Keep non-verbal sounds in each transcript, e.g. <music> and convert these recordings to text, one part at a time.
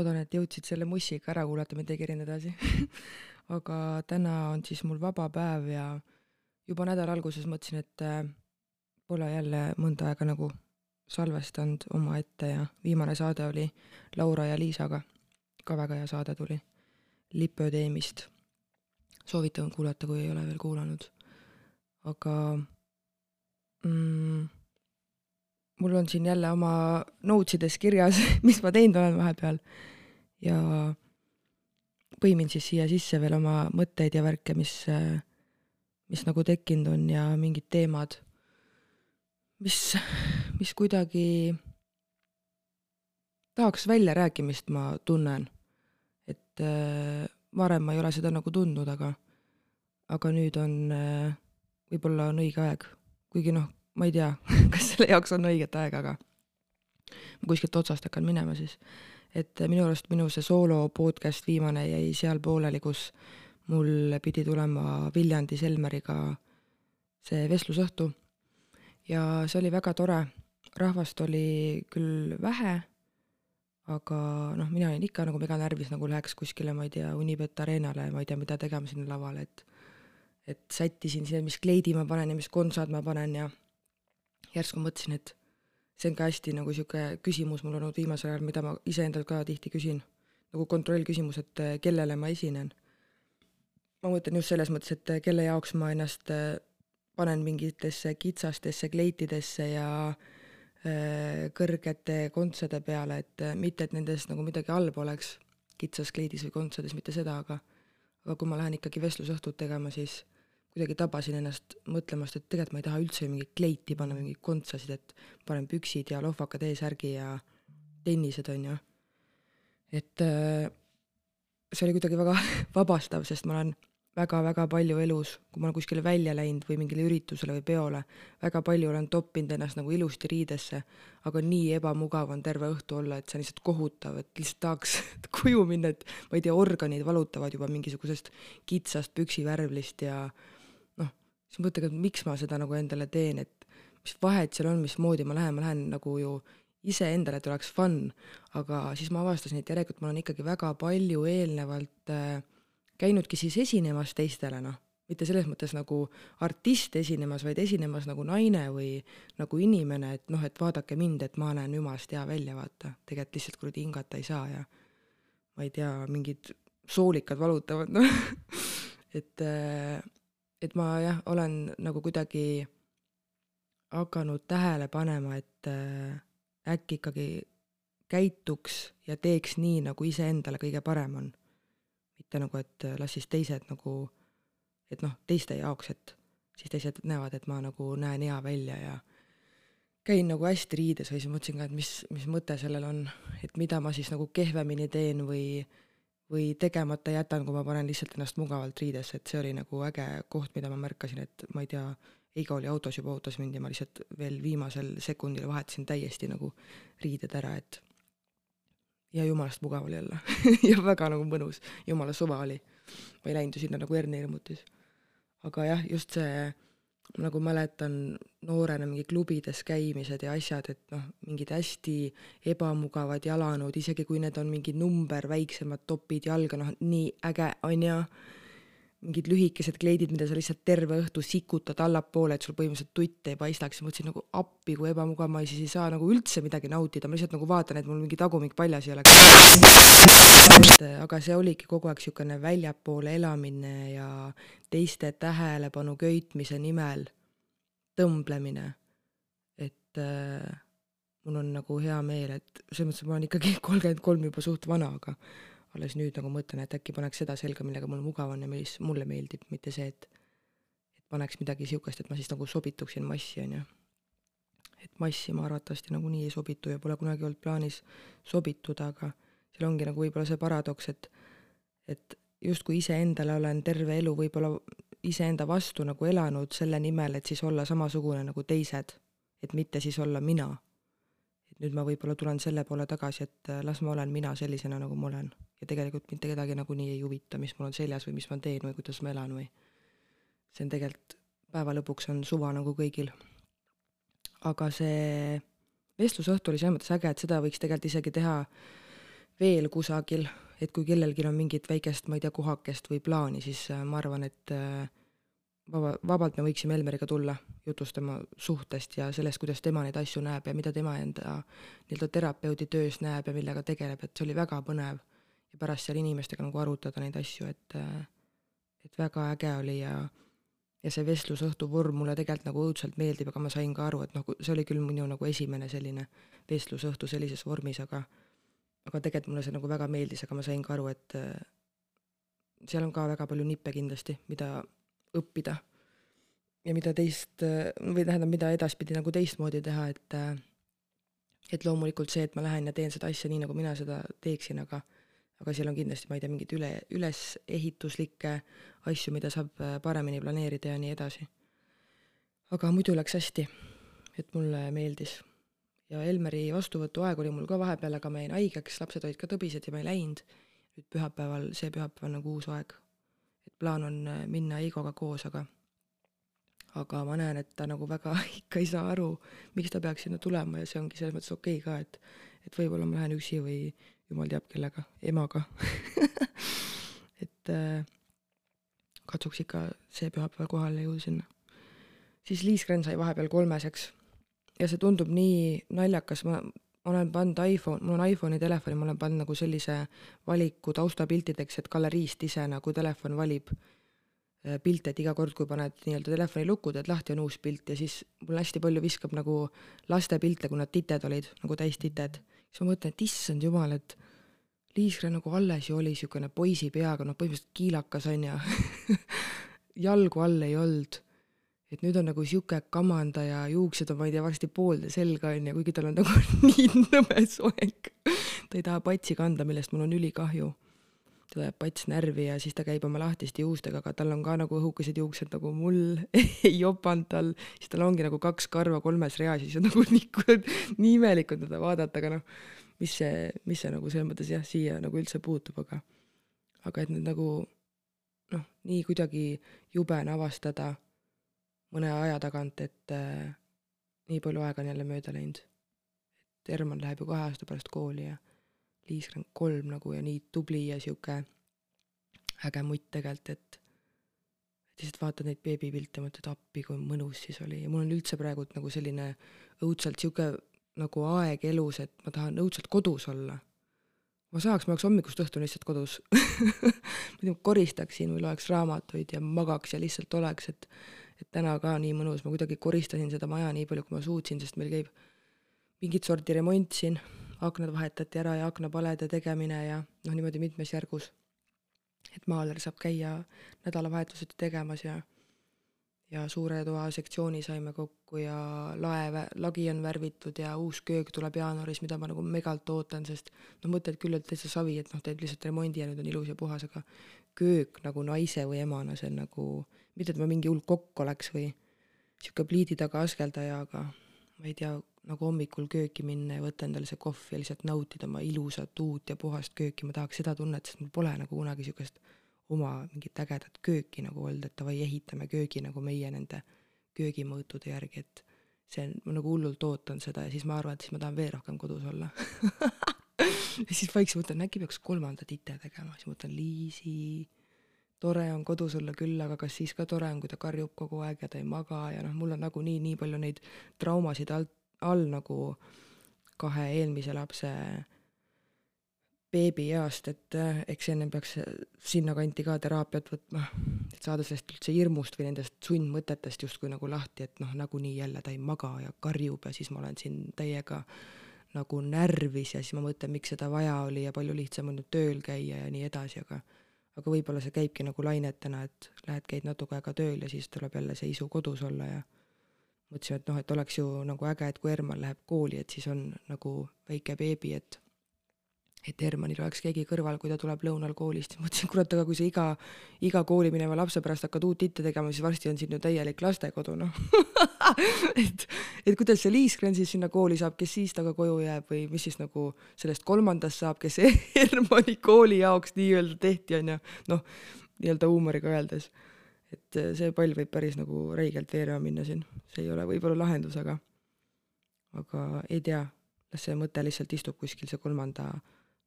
loodan, et jõudsid selle mussiga ära kuulata, mitte ei kerinud edasi <laughs> aga täna on siis mul vaba päev ja juba nädala alguses mõtlesin, et äh, pole jälle mõnda aega nagu salvestanud omaette ja viimane saade oli Laura ja Liisaga, ka väga hea saade tuli, Lipööteemist. soovitan kuulata, kui ei ole veel kuulanud. aga mm, mul on siin jälle oma notes ides kirjas, <laughs> mis ma teinud olen vahepeal ja põimin siis siia sisse veel oma mõtteid ja värke, mis, mis nagu tekkinud on ja mingid teemad, mis, mis kuidagi tahaks väljarääkimist, ma tunnen. et äh, varem ma ei ole seda nagu tundnud, aga, aga nüüd on äh,, võib-olla on õige aeg, kuigi noh, ma ei tea, <laughs> kas selle jaoks on õiget aega, aga ma kuskilt otsast hakkan minema siis. et minu arust minu see soolo podcast viimane jäi seal pooleli, kus mul pidi tulema Viljandi Selmeriga see vestlusõhtu ja see oli väga tore, rahvast oli küll vähe, aga noh, mina olin ikka nagu meganärvis, nagu läheks kuskile, ma ei tea, Unibet Arenale, ma ei tea, mida tegema sinna lavale, et et sättisin siin, mis kleidi ma panen ja mis kontsad ma panen ja järsku mõtlesin, et see on ka hästi nagu niisugune küsimus mul olnud viimasel ajal, mida ma iseendalt ka tihti küsin, nagu kontrollküsimus, et eh, kellele ma esinen. ma mõtlen just selles mõttes, et eh, kelle jaoks ma ennast eh, panen mingitesse kitsastesse kleitidesse ja kõrgete kontsade peale, et mitte, et nendest nagu midagi halba oleks, kitsas kleidis või kontsades, mitte seda, aga aga kui ma lähen ikkagi vestlusõhtut tegema, siis kuidagi tabasin ennast mõtlemast, et tegelikult ma ei taha üldse mingit kleiti panna, mingeid kontsasid, et panen püksid ja lohvaka T-särgi ja tennised, on ju. et äh, see oli kuidagi väga <laughs> vabastav, sest ma olen väga-väga palju elus, kui ma olen kuskile välja läinud või mingile üritusele või peole, väga palju olen toppinud ennast nagu ilusti riidesse, aga nii ebamugav on terve õhtu olla, et see on lihtsalt kohutav, et lihtsalt tahaks <laughs> koju minna, et ma ei tea, organid valutavad juba mingisugusest kitsast püksivärvlist ja siis mõtlega, et miks ma seda nagu endale teen, et mis vahet seal on, mismoodi ma lähen, ma lähen nagu ju iseendale, et oleks fun, aga siis ma avastasin, et järelikult ma olen ikkagi väga palju eelnevalt äh, käinudki siis esinemas teistele, noh, mitte selles mõttes nagu artist esinemas, vaid esinemas nagu naine või nagu inimene, et noh, et vaadake mind, et ma näen jumalast hea välja, vaata, tegelikult lihtsalt kuradi hingata ei saa ja ma ei tea, mingid soolikad valutavad, noh. <laughs> Et äh, et ma jah, olen nagu kuidagi hakanud tähele panema, et äh, äkki ikkagi käituks ja teeks nii, nagu iseendale kõige parem on. mitte nagu, et las siis teised nagu, et noh, teiste jaoks, et siis teised näevad, et ma nagu näen hea välja ja käin nagu hästi riides või siis mõtlesin ka, et mis, mis mõte sellel on, et mida ma siis nagu kehvemini teen või või tegemata jätan, kui ma panen lihtsalt ennast mugavalt riidesse, et see oli nagu äge koht, mida ma märkasin, et ma ei tea, Eigo oli autos juba, ootas mind ja ma lihtsalt veel viimasel sekundil vahetasin täiesti nagu riided ära, et ja jumalast mugav oli jälle <laughs> ja väga nagu mõnus, jumala suva oli. ma ei läinud ju sinna nagu Erni hirmutis. aga jah, just see nagu mäletan noorena mingi klubides käimised ja asjad, et noh, mingid hästi ebamugavad jalanõud, isegi kui need on mingi number väiksemad topid jalga, noh nii äge on ju, mingid lühikesed kleidid, mida sa lihtsalt terve õhtu sikutad allapoole, et sul põhimõtteliselt tutt ei paistaks ja mõtlesin nagu appi, kui ebamugav, ma siis ei saa nagu üldse midagi nautida, ma lihtsalt nagu vaatan, et mul mingi tagumik paljas ei ole. aga see oligi kogu aeg niisugune väljapoole elamine ja teiste tähelepanu köitmise nimel tõmblemine. et äh, mul on nagu hea meel, et selles mõttes ma olen ikkagi <laughs> kolmkümmend kolm juba suht vana, aga alles nüüd nagu mõtlen, et äkki paneks seda selga, millega mul mugav on ja mis mulle meeldib, mitte see, et et paneks midagi niisugust, et ma siis nagu sobituksin massi, on ju. et massi ma arvatavasti nagunii ei sobitu ja pole kunagi olnud plaanis sobituda, aga seal ongi nagu võib-olla see paradoks, et et justkui iseendale olen terve elu võib-olla iseenda vastu nagu elanud selle nimel, et siis olla samasugune nagu teised, et mitte siis olla mina. Nüüd ma võib-olla tulen selle poole tagasi, et las ma olen mina sellisena, nagu ma olen. Ja tegelikult mitte kedagi nagunii ei huvita, mis mul on seljas või mis ma teen või kuidas ma elan või. See on tegelikult, päeva lõpuks on suva nagu kõigil. aga see vestlusõhtu oli selles mõttes äge, et seda võiks tegelikult isegi teha veel kusagil, et kui kellelgi on mingit väikest, ma ei tea, kohakest või plaani, siis äh, ma arvan, et äh, vaba, vabalt me võiksime Elmeriga tulla jutustama suhtest ja sellest, kuidas tema neid asju näeb ja mida tema enda nii-öelda terapeudi töös näeb ja millega tegeleb, et see oli väga põnev. ja pärast seal inimestega nagu arutada neid asju, et, et väga äge oli ja ja see vestlusõhtu vorm mulle tegelikult nagu õudselt meeldib, aga ma sain ka aru, et noh, see oli küll minu nagu esimene selline vestlusõhtu sellises vormis, aga aga tegelikult mulle see nagu väga meeldis, aga ma sain ka aru, et seal on ka väga palju nippe kindlasti, mida õppida. ja mida teist, või tähendab, mida edaspidi nagu teistmoodi teha, et et loomulikult see, et ma lähen ja teen seda asja nii, nagu mina seda teeksin, aga aga seal on kindlasti, ma ei tea, mingeid üle, ülesehituslikke asju, mida saab paremini planeerida ja nii edasi. aga muidu läks hästi, et mulle meeldis. ja Elmeri vastuvõtuaeg oli mul ka vahepeal, aga ma jäin haigeks, lapsed olid ka tõbised ja ma ei läinud. nüüd pühapäeval, see pühapäev on nagu uus aeg plaan on äh, minna Eigoga koos, aga aga ma näen, et ta nagu väga <laughs> ikka ei saa aru, miks ta peaks sinna tulema ja see ongi selles mõttes okei okay ka, et et võib-olla ma lähen üksi või jumal teab kellega, emaga <laughs> et äh, katsuks ikka see pühapäev kohale jõuda sinna. siis Liis Gren sai vahepeal kolmeseks ja see tundub nii naljakas, ma ma olen pannud iPhone, mul on iPhone'i telefoni, ma olen pannud nagu sellise valiku taustapiltideks, et galeriist ise nagu telefon valib äh, pilte, et iga kord, kui paned nii-öelda telefoni lukku, teed lahti, on uus pilt ja siis mul hästi palju viskab nagu laste pilte, kui nad tited olid, nagu täistited. siis ma mõtlen, et issand jumal, et Liisre nagu alles ju oli niisugune poisi peaga, noh põhimõtteliselt kiilakas on ju <laughs> jalgu all ei olnud et nüüd on nagu sihuke kamanda ja juuksed on, ma ei tea, varsti poolde selga onju, kuigi tal on nagu <laughs> nii nõme soeng. ta ei taha patsi kanda, millest mul on ülikahju. teda jääb pats närvi ja siis ta käib oma lahtiste juustega, aga tal on ka nagu õhukesed juuksed nagu mul <laughs> ei jopanud tal, siis tal ongi nagu kaks karva kolmes reas ja siis on nagu <laughs> nii, nii imelik on teda vaadata, aga noh, mis see, mis see nagu selles mõttes jah, siia nagu üldse puutub, aga aga et nüüd nagu noh, nii kuidagi jube on avastada mõne aja tagant, et äh, nii palju aega on jälle mööda läinud. et Herman läheb ju kahe aasta pärast kooli ja Liis on kolm nagu ja nii tubli ja sihuke äge mutt tegelikult, et lihtsalt vaatad neid beebipilte ja mõtled appi, kui mõnus siis oli ja mul on üldse praegu nagu selline õudselt sihuke nagu aeg elus, et ma tahan õudselt kodus olla. ma saaks, ma oleks hommikust õhtuni lihtsalt kodus <laughs> ma koristaksin või loeks raamatuid ja magaks ja lihtsalt oleks, et et täna ka nii mõnus, ma kuidagi koristasin seda maja nii palju, kui ma suutsin, sest meil käib mingit sorti remont siin, aknad vahetati ära ja aknapalede tegemine ja noh, niimoodi mitmes järgus. et maaler saab käia nädalavahetuseti tegemas ja ja suure toa sektsiooni saime kokku ja lae, lagi on värvitud ja uus köök tuleb jaanuaris, mida ma nagu megalt ootan, sest noh, mõtled küll, et täitsa savi, et noh, teed lihtsalt remondi ja nüüd on ilus ja puhas, aga köök nagu naise või emana, see on nagu mitte et ma mingi hull kokk oleks või sihuke pliidi taga askeldaja, aga ma ei tea, nagu hommikul kööki minna ja võtta endale see kohv ja lihtsalt nautida oma ilusat uut ja puhast kööki, ma tahaks seda tunnet, sest mul pole nagu kunagi sihukest oma mingit ägedat kööki nagu olnud, et davai, ehitame köögi nagu meie nende köögimõõtude järgi, et see on, ma nagu hullult ootan seda ja siis ma arvan, et siis ma tahan veel rohkem kodus olla. <laughs> Ja siis vaikselt mõtlen, äkki peaks kolmandat ite tegema, siis mõtlen Liisi tore on kodus olla küll, aga kas siis ka tore on, kui ta karjub kogu aeg ja ta ei maga ja noh, mul on nagunii nii palju neid traumasid all, all nagu kahe eelmise lapse beebieast, et äh, eks ennem peaks sinnakanti ka teraapiat võtma, et saada sellest üldse hirmust või nendest sundmõtetest justkui nagu lahti, et noh, nagunii jälle ta ei maga ja karjub ja siis ma olen siin täiega nagu närvis ja siis ma mõtlen, miks seda vaja oli ja palju lihtsam on nüüd tööl käia ja nii edasi, aga aga võib-olla see käibki nagu lainetena, et lähed, käid natuke aega tööl ja siis tuleb jälle see isu kodus olla ja mõtlesime, et noh, et oleks ju nagu äge, et kui Herman läheb kooli, et siis on nagu väike beebi, et et Hermanil oleks keegi kõrval, kui ta tuleb lõunal koolist, mõtlesin, kurat, aga kui sa iga, iga kooli mineva lapse pärast hakkad uut itte tegema, siis varsti on siin ju täielik lastekodu, noh. <laughs> Et, et kuidas see Liiskren siis sinna kooli saab, kes siis temaga koju jääb või mis siis nagu sellest kolmandast saab, kes <laughs> Hermanni kooli jaoks nii-öelda tehti, on ju, noh, nii-öelda huumoriga öeldes. et see pall võib päris nagu räigelt veerema minna siin, see ei ole võib-olla lahendus, aga aga ei tea, las see mõte lihtsalt istub kuskil, see kolmanda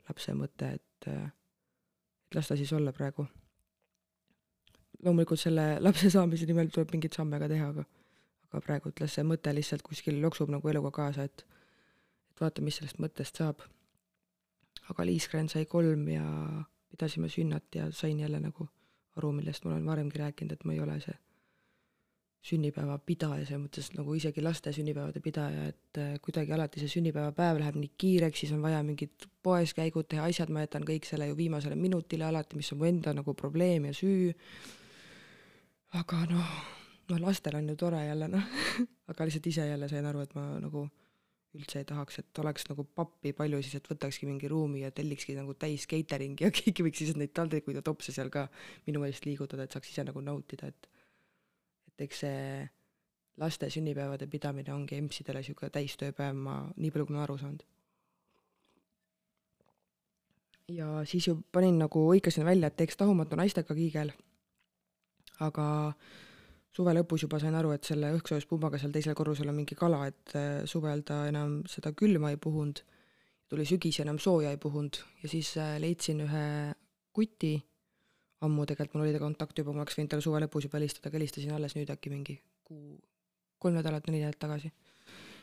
lapse mõte, et, et las ta siis olla praegu. loomulikult selle lapse saamise nimel tuleb mingeid samme ka teha, aga aga praegu, et las see mõte lihtsalt kuskil loksub nagu eluga kaasa, et et vaata, mis sellest mõttest saab. aga Liis Gren sai kolm ja pidasime sünnat ja sain jälle nagu aru, millest ma olen varemgi rääkinud, et ma ei ole see sünnipäeva pidaja, selles mõttes nagu isegi laste sünnipäevade pidaja, et äh, kuidagi alati see sünnipäevapäev läheb nii kiireks, siis on vaja mingid poeskäigud teha, asjad, ma jätan kõik selle ju viimasele minutile alati, mis on mu enda nagu probleem ja süü. aga noh, noh lastel on ju tore jälle noh <laughs> aga lihtsalt ise jälle sain aru, et ma nagu üldse ei tahaks, et oleks nagu pappi palju, siis et võtakski mingi ruumi ja tellikski nagu täis catering'i ja <laughs> keegi võiks siis neid taldrikuid ja topse seal ka minu eest liigutada, et saaks ise nagu nautida, et et eks see laste sünnipäevade pidamine ongi EMS-idele niisugune täistööpäev, ma nii palju, kui ma aru saanud. ja siis ju panin nagu, hõikasin välja, et teeks tahumatu naisteka kiigel, aga suve lõpus juba sain aru, et selle õhksoojuspumbaga seal teisel korrusel on mingi kala, et äh, suvel ta enam seda külma ei puhunud, tuli sügis enam sooja ei puhunud. Ja siis äh, leidsin ühe kuti ammu tegelikult mul oli ta kontakt juba, ma oleks võinud talle suve lõpus juba helistada, aga helistasin alles nüüd äkki mingi kuu, kolm nädalat, neli nädalat tagasi.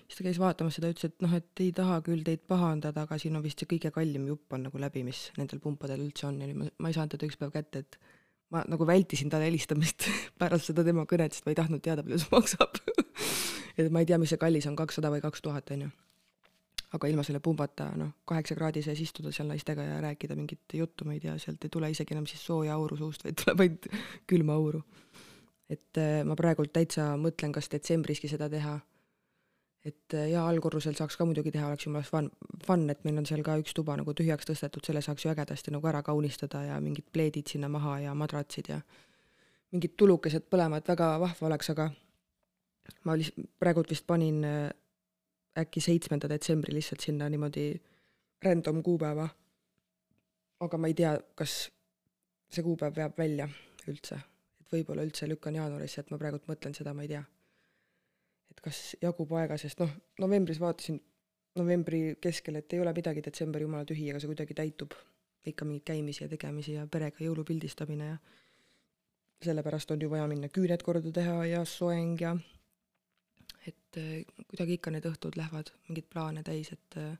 siis ta käis vaatamas seda, ütles, et noh, et ei taha küll teid pahandada, aga siin on vist see kõige kallim jupp on nagu läbi, mis nendel pumpadel üldse on. Ja nüüd ma, ma ei saanud teda üks päev kätte, et ma nagu vältisin talle helistamist <laughs> pärast seda tema kõnet, sest ma ei tahtnud teada, palju see maksab. <laughs> Et ma ei tea, mis see kallis on, kakssada või kaks tuhat, on ju aga ilma selle pumbata, noh, kaheksa kraadi sees istuda seal naistega ja rääkida mingit juttu, ma ei tea, sealt ei tule isegi enam siis sooja auru suust, vaid tuleb ainult külma auru. et äh, ma praegult täitsa mõtlen, kas detsembriski seda teha. et äh, jaa, allkorrusel saaks ka muidugi teha, oleks jumala fun, fun, et meil on seal ka üks tuba nagu tühjaks tõstetud, selle saaks ju ägedasti nagu ära kaunistada ja mingid pleedid sinna maha ja madratsid ja mingid tulukesed põlema, et väga vahva oleks, aga ma lihtsalt praegult vist panin äh, äkki seitsmenda detsembri lihtsalt sinna niimoodi random kuupäeva. aga ma ei tea, kas see kuupäev veab välja üldse, et võib-olla üldse lükkan jaanuarisse, et ma praegult mõtlen seda, ma ei tea. et kas jagub aega, sest noh, novembris vaatasin, novembri keskel, et ei ole midagi, detsember jumala tühi, aga see kuidagi täitub. ikka mingeid käimisi ja tegemisi ja perega jõulupildistamine ja sellepärast on ju vaja minna küüned korda teha ja soeng ja et äh, kuidagi ikka need õhtud lähevad mingeid plaane täis, et äh,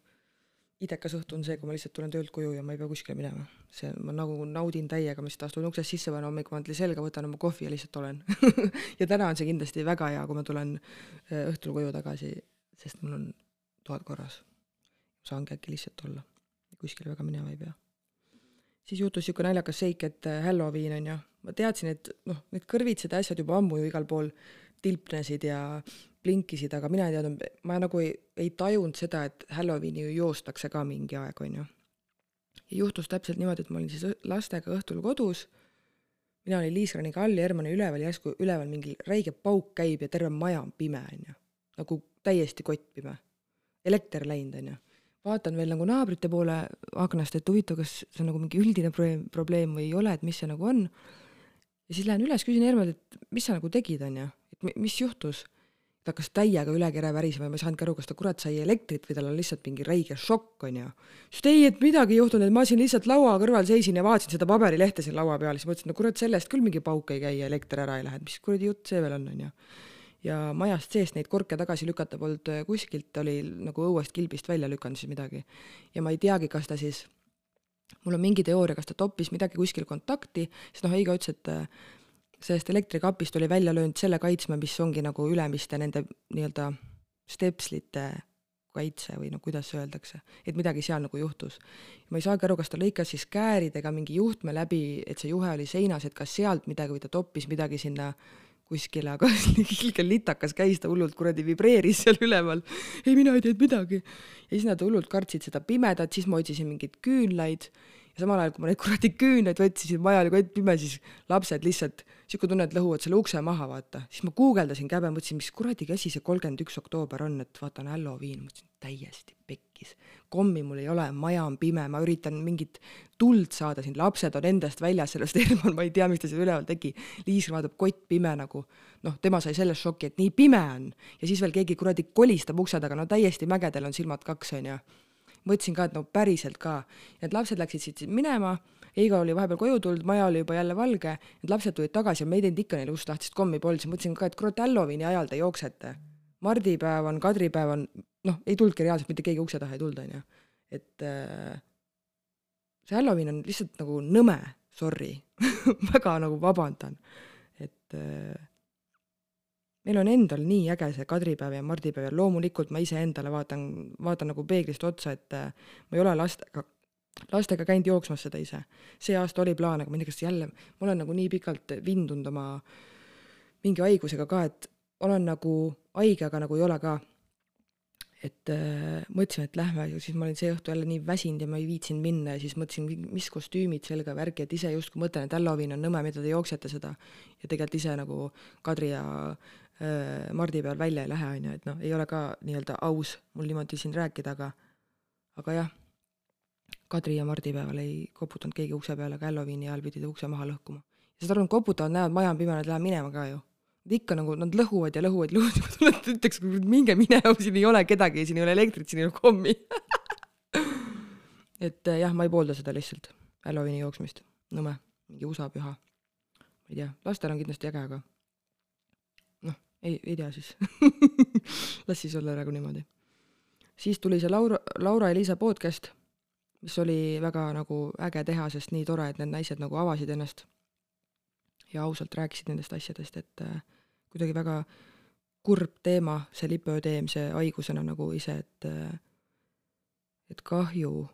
idekas õhtu on see, kui ma lihtsalt tulen töölt koju ja ma ei pea kuskile minema. see, ma nagu naudin täiega, ma lihtsalt astun uksest sisse, panen hommikul selga, võtan oma kohvi ja lihtsalt olen <laughs> ja täna on see kindlasti väga hea, kui ma tulen äh, õhtul koju tagasi, sest mul on toad korras. saangi äkki lihtsalt olla, kuskile väga minema ei pea. siis juhtus niisugune naljakas seik, et Halloween on ju, ma teadsin, et noh, need kõrvitsad ja asjad juba ammu ju igal pool tilpnesid ja blinkisid, aga mina ei teadnud, ma nagu ei, ei tajunud seda, et Halloweeni ju joostakse ka mingi aeg, on ju. ja juhtus täpselt niimoodi, et ma olin siis lastega õhtul kodus, mina olin Liis-Raniga all ja Herman oli üleval, järsku üleval mingi räige pauk käib ja terve maja on pime, on ju. nagu täiesti kottpime. elekter läinud, on ju. vaatan veel nagu naabrite poole aknast, et huvitav, kas see on nagu mingi üldine probleem, probleem või ei ole, et mis see nagu on. ja siis lähen üles, küsin Hermanilt, et mis sa nagu tegid, on ju, et mis juhtus ta hakkas täiega üle kere värisema ja ma ei saanudki aru, kas ta kurat sai elektrit või tal on lihtsalt mingi räige šokk, onju. siis ta ei, et midagi ei juhtunud, et ma siin lihtsalt laua kõrval seisin ja vaatasin seda paberilehte siin laua peal, siis mõtlesin, no kurat, sellest küll mingi pauk ei käi ja elekter ära ei lähe, et mis kuradi jutt see veel on, onju. ja majast seest neid korke tagasi lükata polnud kuskilt, oli nagu õuest kilbist välja lükanud siis midagi. ja ma ei teagi, kas ta siis mul on mingi teooria, kas ta toppis midagi kuskil kontakti, sest noh, Heigo ütles, et sellest elektrikapist oli välja löönud selle kaitsme, mis ongi nagu ülemiste nende nii-öelda stepslite kaitse või no kuidas öeldakse, et midagi seal nagu juhtus. ma ei saagi aru, kas ta lõikas siis kääridega mingi juhtme läbi, et see juhe oli seinas, et kas sealt midagi või ta toppis midagi sinna kuskile, aga <laughs> ilge litakas käis, ta hullult kuradi vibreeris seal üleval. ei, mina ei teinud midagi. ja siis nad hullult kartsid seda pimedat, siis ma otsisin mingeid küünlaid ja samal ajal, kui ma neid kuradi küüneid võtsin, maja oli kott pime, siis lapsed lihtsalt, sihuke tunne, et lõhuvad selle ukse maha, vaata. siis ma guugeldasin käbe, mõtlesin, mis kuradi käsi see kolmkümmend üks oktoober on, et vaatan Halloween, mõtlesin täiesti pekkis. kommi mul ei ole, maja on pime, ma üritan mingit tuld saada siin, lapsed on endast väljas, sellest <laughs> Herman, ma ei tea, mis ta seal üleval tegi. Liis vaatab kott pime nagu, noh, tema sai sellest šoki, et nii pime on ja siis veel keegi kuradi kolistab ukse taga, no täiesti mägedel on silmad kaks, onju mõtlesin ka, et no päriselt ka. et lapsed läksid siit minema, Heigo oli vahepeal koju tulnud, maja oli juba jälle valge, need lapsed tulid tagasi ja me ei teinud ikka neile ust lahti, sest kommi polnud, siis mõtlesin ka, et kurat, Halloweeni ajal te jooksete. mardipäev on, kadripäev on, noh, ei tulnudki reaalselt, mitte keegi ukse taha ei tulnud, onju. et äh, see Halloween on lihtsalt nagu nõme, sorry <laughs> väga nagu vabandan, et äh, meil on endal nii äge see kadripäev ja mardipäev ja loomulikult ma iseendale vaatan, vaatan nagu peeglist otsa, et äh, ma ei ole lastega, lastega käinud jooksmas seda ise. see aasta oli plaan, aga ma ei tea, kas jälle, ma olen nagu nii pikalt vindunud oma mingi haigusega ka, et olen nagu haige, aga nagu ei ole ka et äh, mõtlesime, et lähme siis ma olin see õhtu jälle nii väsinud ja ma ei viitsinud minna ja siis mõtlesin, mis kostüümid selga, värki, et ise justkui mõtlen, et Halloween on nõme, mida te jooksete seda. ja tegelikult ise nagu Kadri ja äh, Mardi peal välja ei lähe, on ju, et noh, ei ole ka nii-öelda aus mul niimoodi siin rääkida, aga aga jah, Kadri ja Mardi päeval ei koputanud keegi ukse peale, aga Halloweeni ajal pidi ta ukse maha lõhkuma. ja saad aru, nad koputavad, näevad, maja on pime, nad lähevad minema ka ju ikka nagu nad lõhuvad ja lõhuvad, lõhuvad <laughs> et ütleks, minge minema, <laughs> siin ei ole kedagi, siin ei ole elektrit, siin ei ole kommi <laughs> et äh, jah, ma ei poolda seda lihtsalt, Halloweeni jooksmist, nõme, mingi USA püha. ma ei tea, lastel on kindlasti äge, aga ei, ei tea siis <laughs> las siis olla praegu niimoodi. siis tuli see Laura, Laura-Liisa podcast, mis oli väga nagu äge teha, sest nii tore, et need naised nagu avasid ennast ja ausalt rääkisid nendest asjadest, et äh, kuidagi väga kurb teema, see lipöödeem, see haigusena nagu ise, et äh, et kahju,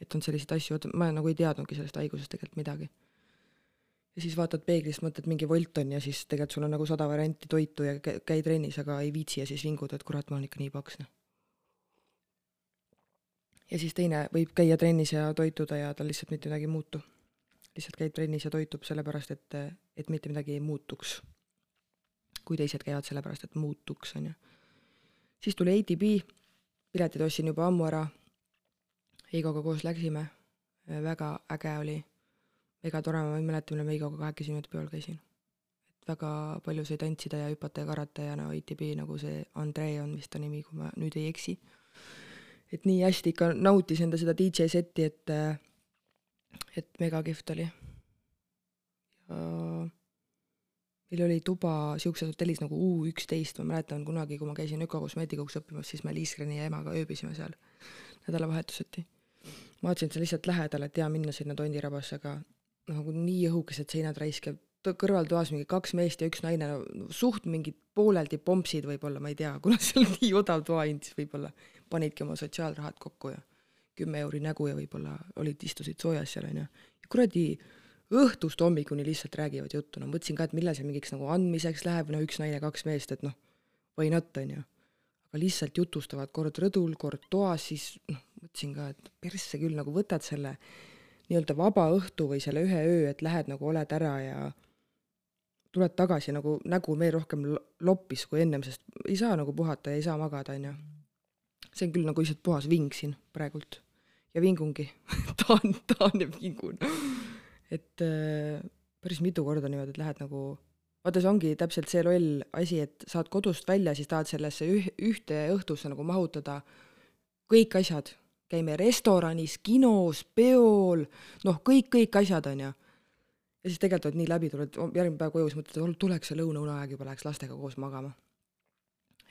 et on selliseid asju, vot ma nagu ei teadnudki sellest haigusest tegelikult midagi. Ja siis vaatad peeglist, mõtled mingi volt on ja siis tegelikult sul on nagu sada varianti toitu ja käi trennis, aga ei viitsi ja siis vingud, et kurat, ma olen ikka nii paks, noh. ja siis teine võib käia trennis ja toituda ja tal lihtsalt mitte midagi ei muutu lihtsalt käib trennis ja toitub sellepärast, et, et mitte midagi ei muutuks. kui teised käivad sellepärast, et muutuks, on ju. siis tuli ATB, piletid ostsin juba ammu ära, Heigoga koos läksime, väga äge oli, väga tore, ma ei mäleta, millal ma Heigoga kahekesi niimoodi peol käisin. et väga palju sai tantsida ja hüpata ja karata ja no ATB nagu see Andrei on vist ta nimi, kui ma nüüd ei eksi. et nii hästi ikka nautis enda seda DJ seti, et et mega kihvt oli. ja meil oli tuba siukses hotellis nagu U üksteist, ma mäletan kunagi, kui ma käisin ökokosmeetikuks õppimas, siis me Liisgreni ja emaga ööbisime seal nädalavahetuseti. ma vaatasin, et see on lihtsalt lähedal, et hea minna sinna tondirabasse, aga nagu nii õhukesed seinad raisk ja kõrvaltoas mingi kaks meest ja üks naine suht mingid pooleldi pompsid võib-olla, ma ei tea, <laughs> kuna seal nii odav toahind, siis võib-olla panidki oma sotsiaalrahad kokku ja kümme euri nägu ja võib-olla olid, istusid soojas seal, onju. kuradi õhtust hommikuni lihtsalt räägivad juttu, no mõtlesin ka, et millal see mingiks nagu andmiseks läheb, no üks naine, kaks meest, et noh, why not, onju. aga lihtsalt jutustavad kord rõdul, kord toas, siis noh, mõtlesin ka, et persse küll, nagu võtad selle nii-öelda vaba õhtu või selle ühe öö, et lähed nagu oled ära ja tuled tagasi nagu nägu veel rohkem loppis kui ennem, sest ei saa nagu puhata ja ei saa magada, onju. see on küll nagu lihtsalt puhas ving siin praegult ja vingungi <laughs> tahan, tahan ja vingun. et äh, päris mitu korda niimoodi, et lähed nagu, vaata, see ongi täpselt see loll asi, et saad kodust välja, siis tahad sellesse üh-, ühte õhtusse nagu mahutada kõik asjad, käime restoranis, kinos, peol, noh, kõik, kõik asjad, on ju. ja siis tegelikult oled nii läbi, tuled järgmine päev koju, siis mõtled, et tuleks see lõunauneaeg juba, läheks lastega koos magama.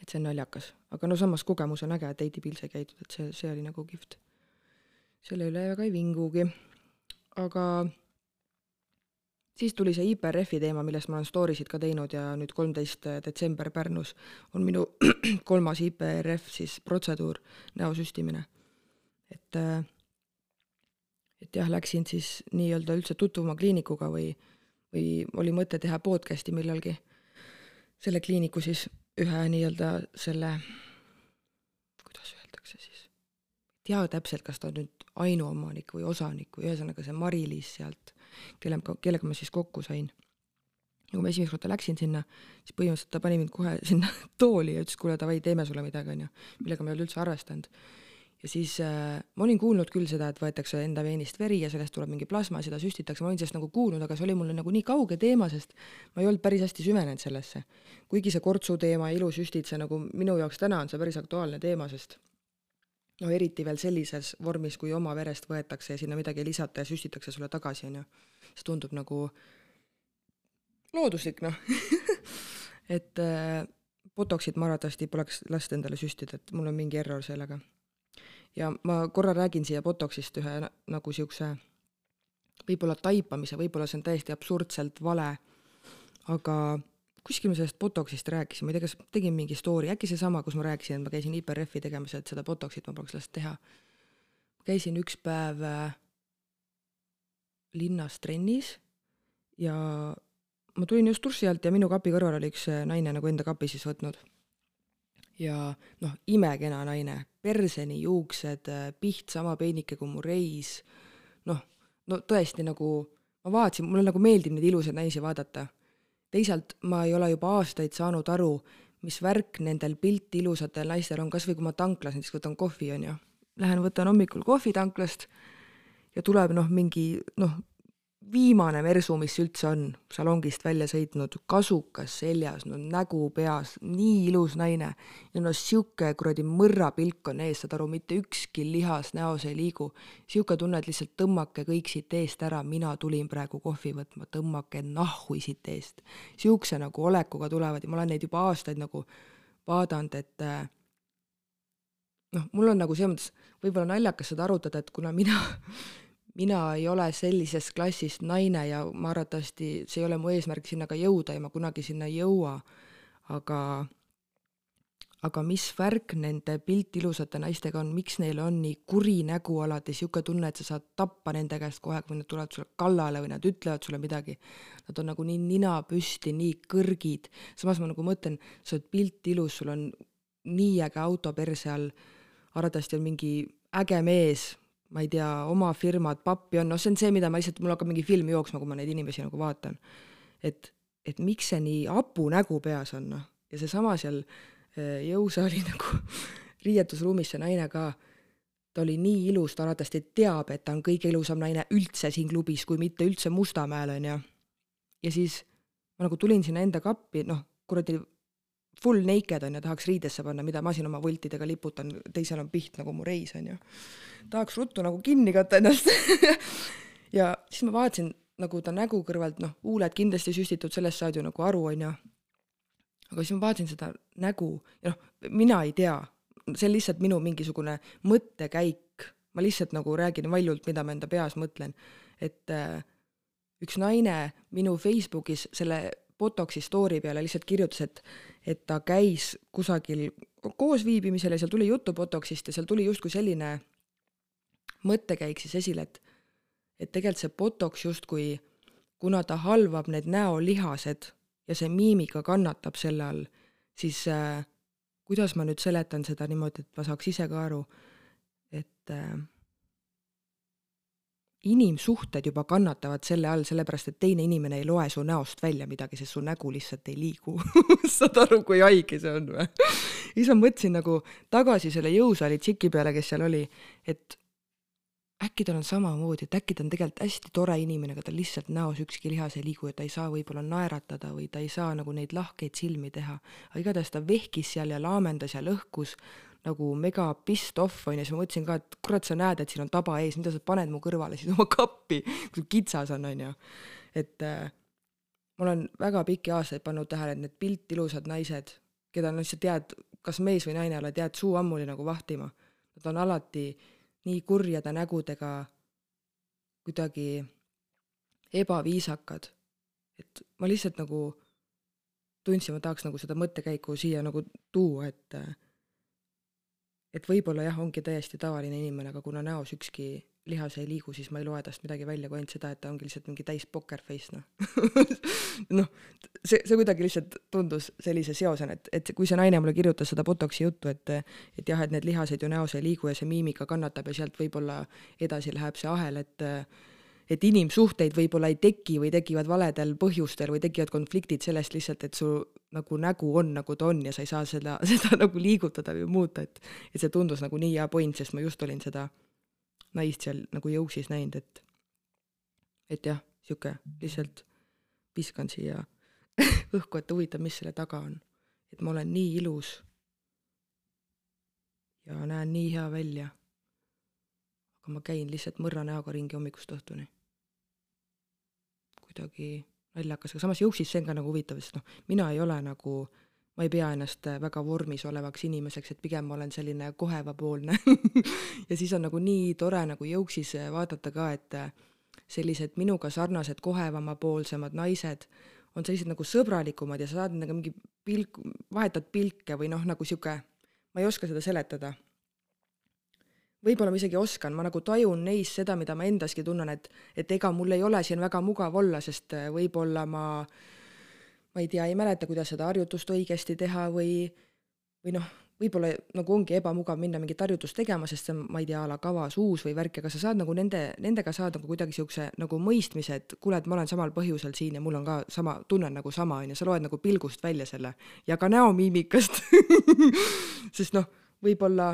et see on naljakas, aga no samas kogemus on äge, et Heidi Pilse käidud, et see, see oli nagu kihvt selle üle väga ei vingugi. aga siis tuli see IPRF-i teema, millest ma olen story sid ka teinud ja nüüd kolmteist detsember Pärnus on minu <clears throat> kolmas IPRF siis protseduur, näosüstimine. Et, et jah, läksin siis nii-öelda üldse tutvuma kliinikuga või, või oli mõte teha podcast'i millalgi selle kliiniku siis ühe nii-öelda selle, kuidas öeldakse siis, ei tea täpselt, kas ta on nüüd ainuomanik või osanik või ühesõnaga see Mari-Liis sealt, kellega, kellega ma siis kokku sain. ja kui ma esimest korda läksin sinna, siis põhimõtteliselt ta pani mind kohe sinna <laughs> tooli ja ütles, kuule davai, teeme sulle midagi, onju, millega ma ei olnud üldse arvestanud. Ja siis äh, ma olin kuulnud küll seda, et võetakse enda veenist veri ja sellest tuleb mingi plasma, seda süstitakse, ma olin sellest nagu kuulnud, aga see oli mulle nagu nii kauge teema, sest ma ei olnud päris hästi süvenenud sellesse. kuigi see kortsu teema, ilusüstid, see nagu minu jaoks täna on see päris aktuaalne teema, sest no eriti veel sellises vormis, kui oma verest võetakse ja sinna midagi ei lisata ja süstitakse sulle tagasi, on ju. see tundub nagu looduslik, noh <laughs> et äh, Botoxit ma arvatavasti poleks lasta endale süstida, et mul on mingi error sellega. Ja ma korra räägin siia Botoxist ühe nagu siukse võib-olla taipamise, võib-olla see on täiesti absurdselt vale, aga kuskil me sellest Botoxist rääkisime, ma ei tea, kas tegin mingi story, äkki seesama, kus ma rääkisin, et ma käisin IPRF-i tegemas, et seda Botoxit ma poleks lasknud teha. käisin üks päev äh, linnas trennis ja ma tulin just duši alt ja minu kapi kõrval oli üks äh, naine nagu enda kapi siis võtnud. Ja noh, imekena naine, perseni juuksed, äh, piht sama peenike kui mu reis, noh, no tõesti nagu ma vaatasin, mulle nagu meeldib neid ilusaid naisi vaadata. Teisalt ma ei ole juba aastaid saanud aru, mis värk nendel pilti ilusatel naistel on, kas või kui ma tanklas näiteks võtan kohvi, on ju. Lähen võtan hommikul kohvi tanklast ja tuleb noh, mingi noh, viimane mersu, mis üldse on, salongist välja sõitnud, kasukas seljas, no nägu peas, nii ilus naine. ja no sihuke kuradi mõrrapilk on ees, saad aru, mitte ükski lihas näos ei liigu. sihuke tunne, et lihtsalt tõmmake kõik siit eest ära, mina tulin praegu kohvi võtma, tõmmake nahhu siit eest. sihukese nagu olekuga tulevad ja ma olen neid juba aastaid nagu vaadanud, et äh, noh, mul on nagu selles mõttes võib-olla naljakas seda arutada, et kuna mina <laughs> mina ei ole sellisest klassist naine ja ma arvatavasti, see ei ole mu eesmärk sinna ka jõuda ja ma kunagi sinna ei jõua, aga aga mis värk nende piltilusate naistega on, miks neil on nii kuri nägu alati, niisugune tunne, et sa saad tappa nende käest kohe, kui nad tulevad sulle kallale või nad ütlevad sulle midagi. Nad on nagu nii nina püsti, nii kõrgid, samas ma nagu mõtlen, sa oled piltilus, sul on nii äge auto perse all, arvatavasti on mingi äge mees, ma ei tea, oma firmad, pappi on, noh, see on see, mida ma lihtsalt, mul hakkab mingi film jooksma, kui ma neid inimesi nagu vaatan. et, et miks see nii hapu nägu peas on, noh, ja seesama seal äh, jõusaali <laughs> nagu riietusruumis see naine ka, ta oli nii ilus, ta arvatavasti teab, et ta on kõige ilusam naine üldse siin klubis, kui mitte üldse Mustamäel, on ju. ja siis ma nagu tulin sinna enda kappi, noh, kuradi full naked on ju, tahaks riidesse panna, mida ma siin oma voltidega liputan, teisel on piht nagu mu reis on ju. tahaks ruttu nagu kinni katta ennast <laughs> ja siis ma vaatasin nagu ta nägu kõrvalt, noh, huuled kindlasti süstitud, sellest saad ju nagu aru, on ju. aga siis ma vaatasin seda nägu ja noh, mina ei tea, see on lihtsalt minu mingisugune mõttekäik, ma lihtsalt nagu räägin valjult, mida ma enda peas mõtlen, et äh, üks naine minu Facebookis selle Botoxi story peale lihtsalt kirjutas, et, et ta käis kusagil koosviibimisel ja seal tuli juttu Botoxist ja seal tuli justkui selline mõttekäik siis esile, et, et tegelikult see Botox justkui, kuna ta halvab need näolihased ja see miimika kannatab selle all, siis äh, kuidas ma nüüd seletan seda niimoodi, et ma saaks ise ka aru, et äh, inimsuhted juba kannatavad selle all, sellepärast et teine inimene ei loe su näost välja midagi, sest su nägu lihtsalt ei liigu <laughs> saad aru, kui haige see on või? siis ma mõtlesin nagu tagasi selle jõusaali tšiki peale, kes seal oli, et äkki tal on samamoodi, et äkki ta on tegelikult hästi tore inimene, aga tal lihtsalt näos ükski lihas ei liigu ja ta ei saa võib-olla naeratada või ta ei saa nagu neid lahkeid silmi teha. aga igatahes ta vehkis seal ja laamendas ja lõhkus nagu mega pissed off onju, siis ma mõtlesin ka, et kurat, sa näed, et siin on taba ees, mida sa paned mu kõrvale siis oma kappi, kui kitsas on onju. et äh, ma olen väga pikki aastaid pannud tähele, et need piltilusad naised, keda no sa tead, kas mees või naine, oled jääd suu ammuli nagu vahtima, nad on alati nii kurjade nägudega kuidagi ebaviisakad. et ma lihtsalt nagu tundsin, ma tahaks nagu seda mõttekäiku siia nagu tuua, et äh, et võib-olla jah, ongi täiesti tavaline inimene, aga kuna näos ükski lihas ei liigu, siis ma ei loe tast midagi välja, kui ainult seda, et ta ongi lihtsalt mingi täis poker face, noh. <laughs> Noh, see, see kuidagi lihtsalt tundus sellise seosena, et, et kui see naine mulle kirjutas seda Botoxi juttu, et et jah, et need lihased ju näos ei liigu ja see miimika kannatab ja sealt võib-olla edasi läheb see ahel, et et inimsuhteid võib-olla ei teki või tekivad valedel põhjustel või tekivad konfliktid sellest lihtsalt, et su nagu nägu on, nagu ta on ja sa ei saa seda, <laughs> seda nagu liigutada või muuta, et et see tundus nagu nii hea point, sest ma just olin seda naist seal nagu jõuksis näinud, et et jah, niisugune lihtsalt viskan siia <laughs> õhku, et huvitav, mis selle taga on. et ma olen nii ilus ja näen nii hea välja. aga ma käin lihtsalt mõrra näoga ringi hommikust õhtuni. Kuidagi naljakas, aga samas Jõuksis see on ka nagu huvitav, sest noh, mina ei ole nagu ma ei pea ennast väga vormis olevaks inimeseks, et pigem ma olen selline kohevapoolne <laughs> ja siis on nagu nii tore nagu Jõuksis vaadata ka, et sellised minuga sarnased kohevamapoolsemad naised on sellised nagu sõbralikumad ja sa saad nendega mingi pilk, vahetad pilke või noh, nagu sihuke, ma ei oska seda seletada. Võib-olla ma isegi oskan, ma nagu tajun neis seda, mida ma endaski tunnen, et, et ega mul ei ole siin väga mugav olla, sest võib-olla ma, ma ei tea, ei mäleta, kuidas seda harjutust õigesti teha või, või noh, võib-olla nagu ongi ebamugav minna mingit harjutust tegema, sest see on, ma ei tea, a la kavas uus või värk, aga sa saad nagu nende, nendega saad nagu kuidagi niisuguse nagu mõistmise, et kuule, et ma olen samal põhjusel siin ja mul on ka sama, tunnen nagu sama, on ju, sa loed nagu pilgust välja selle ja ka näomiimikast <laughs> sest noh, võib-olla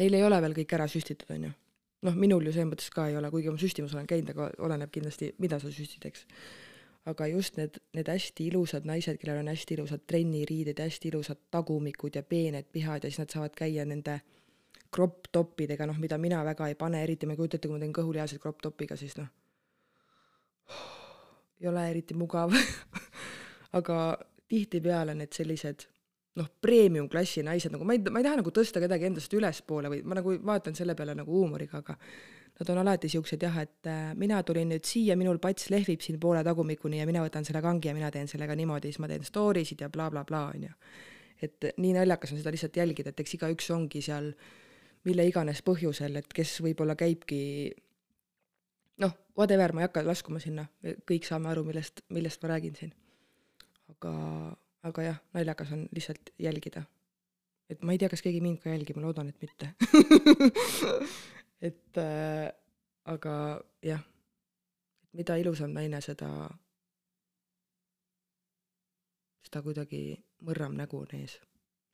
neil ei ole veel kõik ära süstitud, on ju. noh, minul ju selles mõttes ka ei ole, kuigi ma süstimas olen käinud, aga oleneb kindlasti, mida sa süstid, eks aga just need, need hästi ilusad naised, kellel on hästi ilusad trenniriided ja hästi ilusad tagumikud ja peened pihad ja siis nad saavad käia nende crop topidega, noh, mida mina väga ei pane, eriti ma ei kujuta ette, kui ma teen kõhulihaseid crop topiga, siis noh, ei ole eriti mugav <laughs> aga tihtipeale need sellised noh, premium-klassi naised, nagu ma ei, ma ei taha nagu tõsta kedagi endast ülespoole või ma nagu vaatan selle peale nagu huumoriga, aga nad on alati siuksed jah, et äh, mina tulin nüüd siia, minul pats lehvib siin poole tagumikuni ja mina võtan selle kangi ja mina teen sellega niimoodi, siis ma teen story sid ja blablabla bla, bla, onju. et nii naljakas on seda lihtsalt jälgida, et eks igaüks ongi seal mille iganes põhjusel, et kes võib-olla käibki noh, whatever, ma ei hakka laskuma sinna, kõik saame aru, millest, millest ma räägin siin. aga, aga jah, naljakas on lihtsalt jälgida. et ma ei tea, kas keegi mind ka jälgib, ma loodan, et mitte <laughs> et äh, aga jah, mida ilusam naine, seda, seda kuidagi mõrram nägu on ees.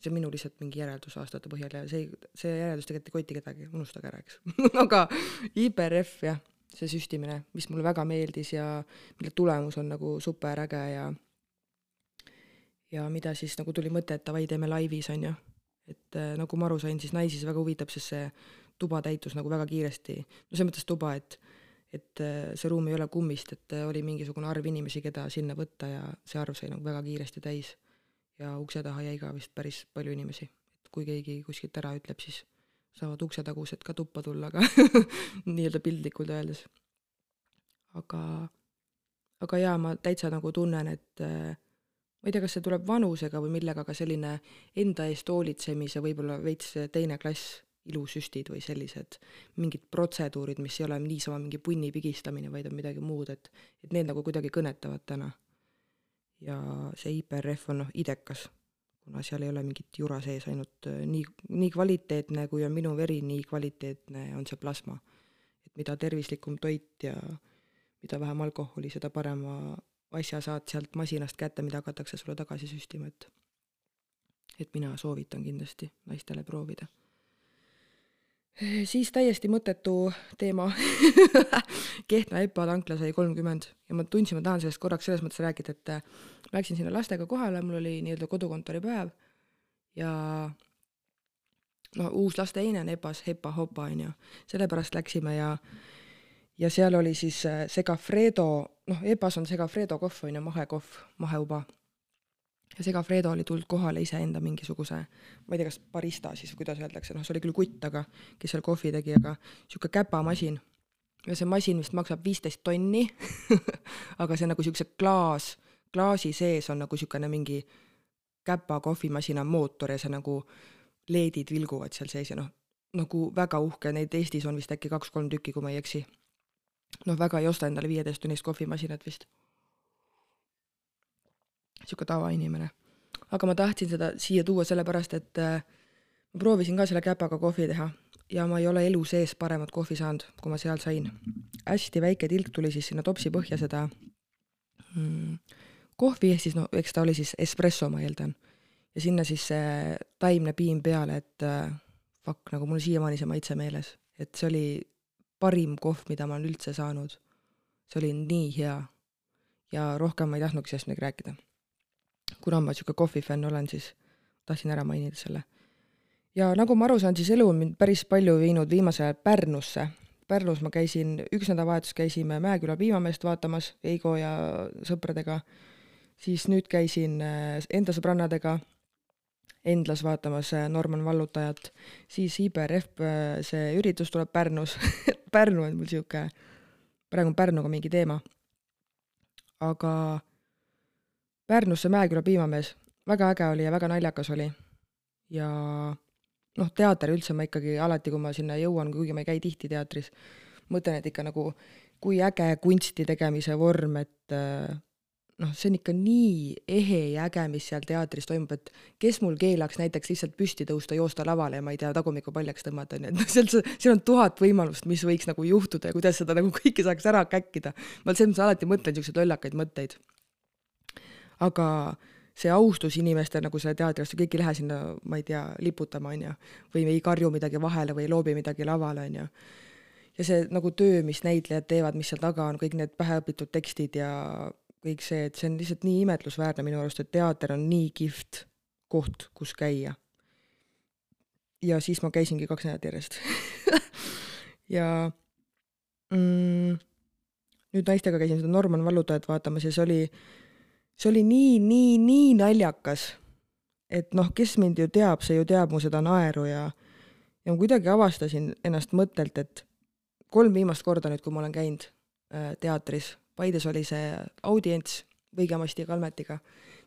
see on minu lihtsalt mingi järeldus aastate põhjal ja see, see järeldus tegelikult ei koti kedagi, unustage ära, eks <laughs> aga IPRF jah, see süstimine, mis mulle väga meeldis ja mille tulemus on nagu superäge ja ja mida siis nagu tuli mõte, et davai, teeme laivis, on ju. et äh, nagu ma aru sain, siis naisi see väga huvitab, sest see tuba täitus nagu väga kiiresti, no selles mõttes tuba, et et äh, see ruum ei ole kummist, et äh, oli mingisugune arv inimesi, keda sinna võtta ja see arv sai nagu väga kiiresti täis. ja ukse taha jäi ka vist päris palju inimesi, et kui keegi kuskilt ära ütleb, siis saavad uksetagused ka tuppa tulla, aga <laughs> nii-öelda piltlikult öeldes. aga, aga jaa, ma täitsa nagu tunnen, et äh, ma ei tea, kas see tuleb vanusega või millega, aga selline enda eest hoolitsemise võib-olla veits teine klass ilusüstid või sellised mingid protseduurid, mis ei ole niisama mingi punni pigistamine, vaid on midagi muud, et, et need nagu kuidagi kõnetavad täna. ja see IPRF on noh, idekas, kuna seal ei ole mingit jura sees, ainult äh, nii, nii kvaliteetne, kui on minu veri, nii kvaliteetne on see plasma. et mida tervislikum toit ja mida vähem alkoholi, seda parema asja saad sealt masinast kätte, mida hakatakse sulle tagasi süstima, et et mina soovitan kindlasti naistele proovida. Siis täiesti mõttetu teema. <laughs> Kehtna EPA tankla sai kolmkümmend ja ma tundsin, ma tahan sellest korraks selles mõttes rääkida, et äh, ma läksin sinna lastega kohale, mul oli nii-öelda kodukontori päev ja no uus lasteheine on EPA-s, Hepa-Hopa on ju, sellepärast läksime ja ja seal oli siis äh, Segafredo, noh, EPA-s on Segafredo kohv on ju, mahekohv, maheuba ja Segafredo oli tulnud kohale iseenda mingisuguse, ma ei tea, kas barista siis, kuidas öeldakse, noh, see oli küll kutt, aga kes seal kohvi tegi, aga niisugune käpamasin. ja see masin vist maksab viisteist tonni <laughs> aga see nagu niisuguse klaas, klaasi sees on nagu niisugune mingi käpa kohvimasina mootor ja see nagu LED-id vilguvad seal sees ja noh, nagu väga uhke, neid Eestis on vist äkki kaks-kolm tükki, kui ma ei eksi. Noh, väga ei osta endale viieteisttunnist kohvimasinat vist niisugune tavainimene. aga ma tahtsin seda siia tuua sellepärast, et äh, ma proovisin ka selle käpaga kohvi teha ja ma ei ole elu sees paremat kohvi saanud, kui ma seal sain. hästi väike tilk tuli siis sinna topsi põhja seda mm, kohvi, ehk siis no eks ta oli siis espresso, ma eeldan. ja sinna siis see taimne piim peale, et äh, fuck, nagu mul siiamaani see maitse meeles, et see oli parim kohv, mida ma olen üldse saanud. see oli nii hea. ja rohkem ma ei tahtnudki sellest midagi rääkida kuna ma niisugune kohvifänn olen, siis tahtsin ära mainida selle. ja nagu ma aru saan, siis elu on mind päris palju viinud viimasel ajal Pärnusse. Pärnus ma käisin, üks nädalavahetus käisime Mäeküla piimameest vaatamas Eigo ja sõpradega, siis nüüd käisin äh, enda sõbrannadega Endlas vaatamas äh, Norman Vallutajat, siis IBRF, äh, see üritus tuleb Pärnus <laughs> Pärnu on mul niisugune, praegu on Pärnuga mingi teema. aga Pärnusse Mäeküla piimamees, väga äge oli ja väga naljakas oli. ja noh, teater üldse ma ikkagi alati, kui ma sinna jõuan, kuigi ma ei käi tihti teatris, mõtlen, et ikka nagu kui äge kunsti tegemise vorm, et äh, noh, see on ikka nii ehe ja äge, mis seal teatris toimub, et kes mul keelaks näiteks lihtsalt püsti tõusta, joosta lavale ja ma ei tea, tagumikku paljaks tõmmata, onju, et noh, seal, seal on tuhat võimalust, mis võiks nagu juhtuda ja kuidas seda nagu kõike saaks ära käkkida. ma selles mõttes alati mõtlen niisuguseid lollakaid mõtteid. aga see austus inimeste nagu selle teatri vastu, kõik ei lähe sinna, ma ei tea, liputama, on ju, või ei karju midagi vahele või ei loobi midagi lavale, on ju. ja see nagu töö, mis näitlejad teevad, mis seal taga on, kõik need päheõpitud tekstid ja kõik see, et see on lihtsalt nii imetlusväärne minu arust, et teater on nii kihvt koht, kus käia. ja siis ma käisingi kaks nädalat järjest <laughs> ja mm, nüüd naistega käisin seda Norman Vallutajat vaatamas ja see oli see oli nii, nii, nii naljakas, et noh, kes mind ju teab, see ju teab mu seda naeru ja ja ma kuidagi avastasin ennast mõttelt, et kolm viimast korda nüüd, kui ma olen käinud äh, teatris, Paides oli see audients Võigemasti ja Kalmetiga,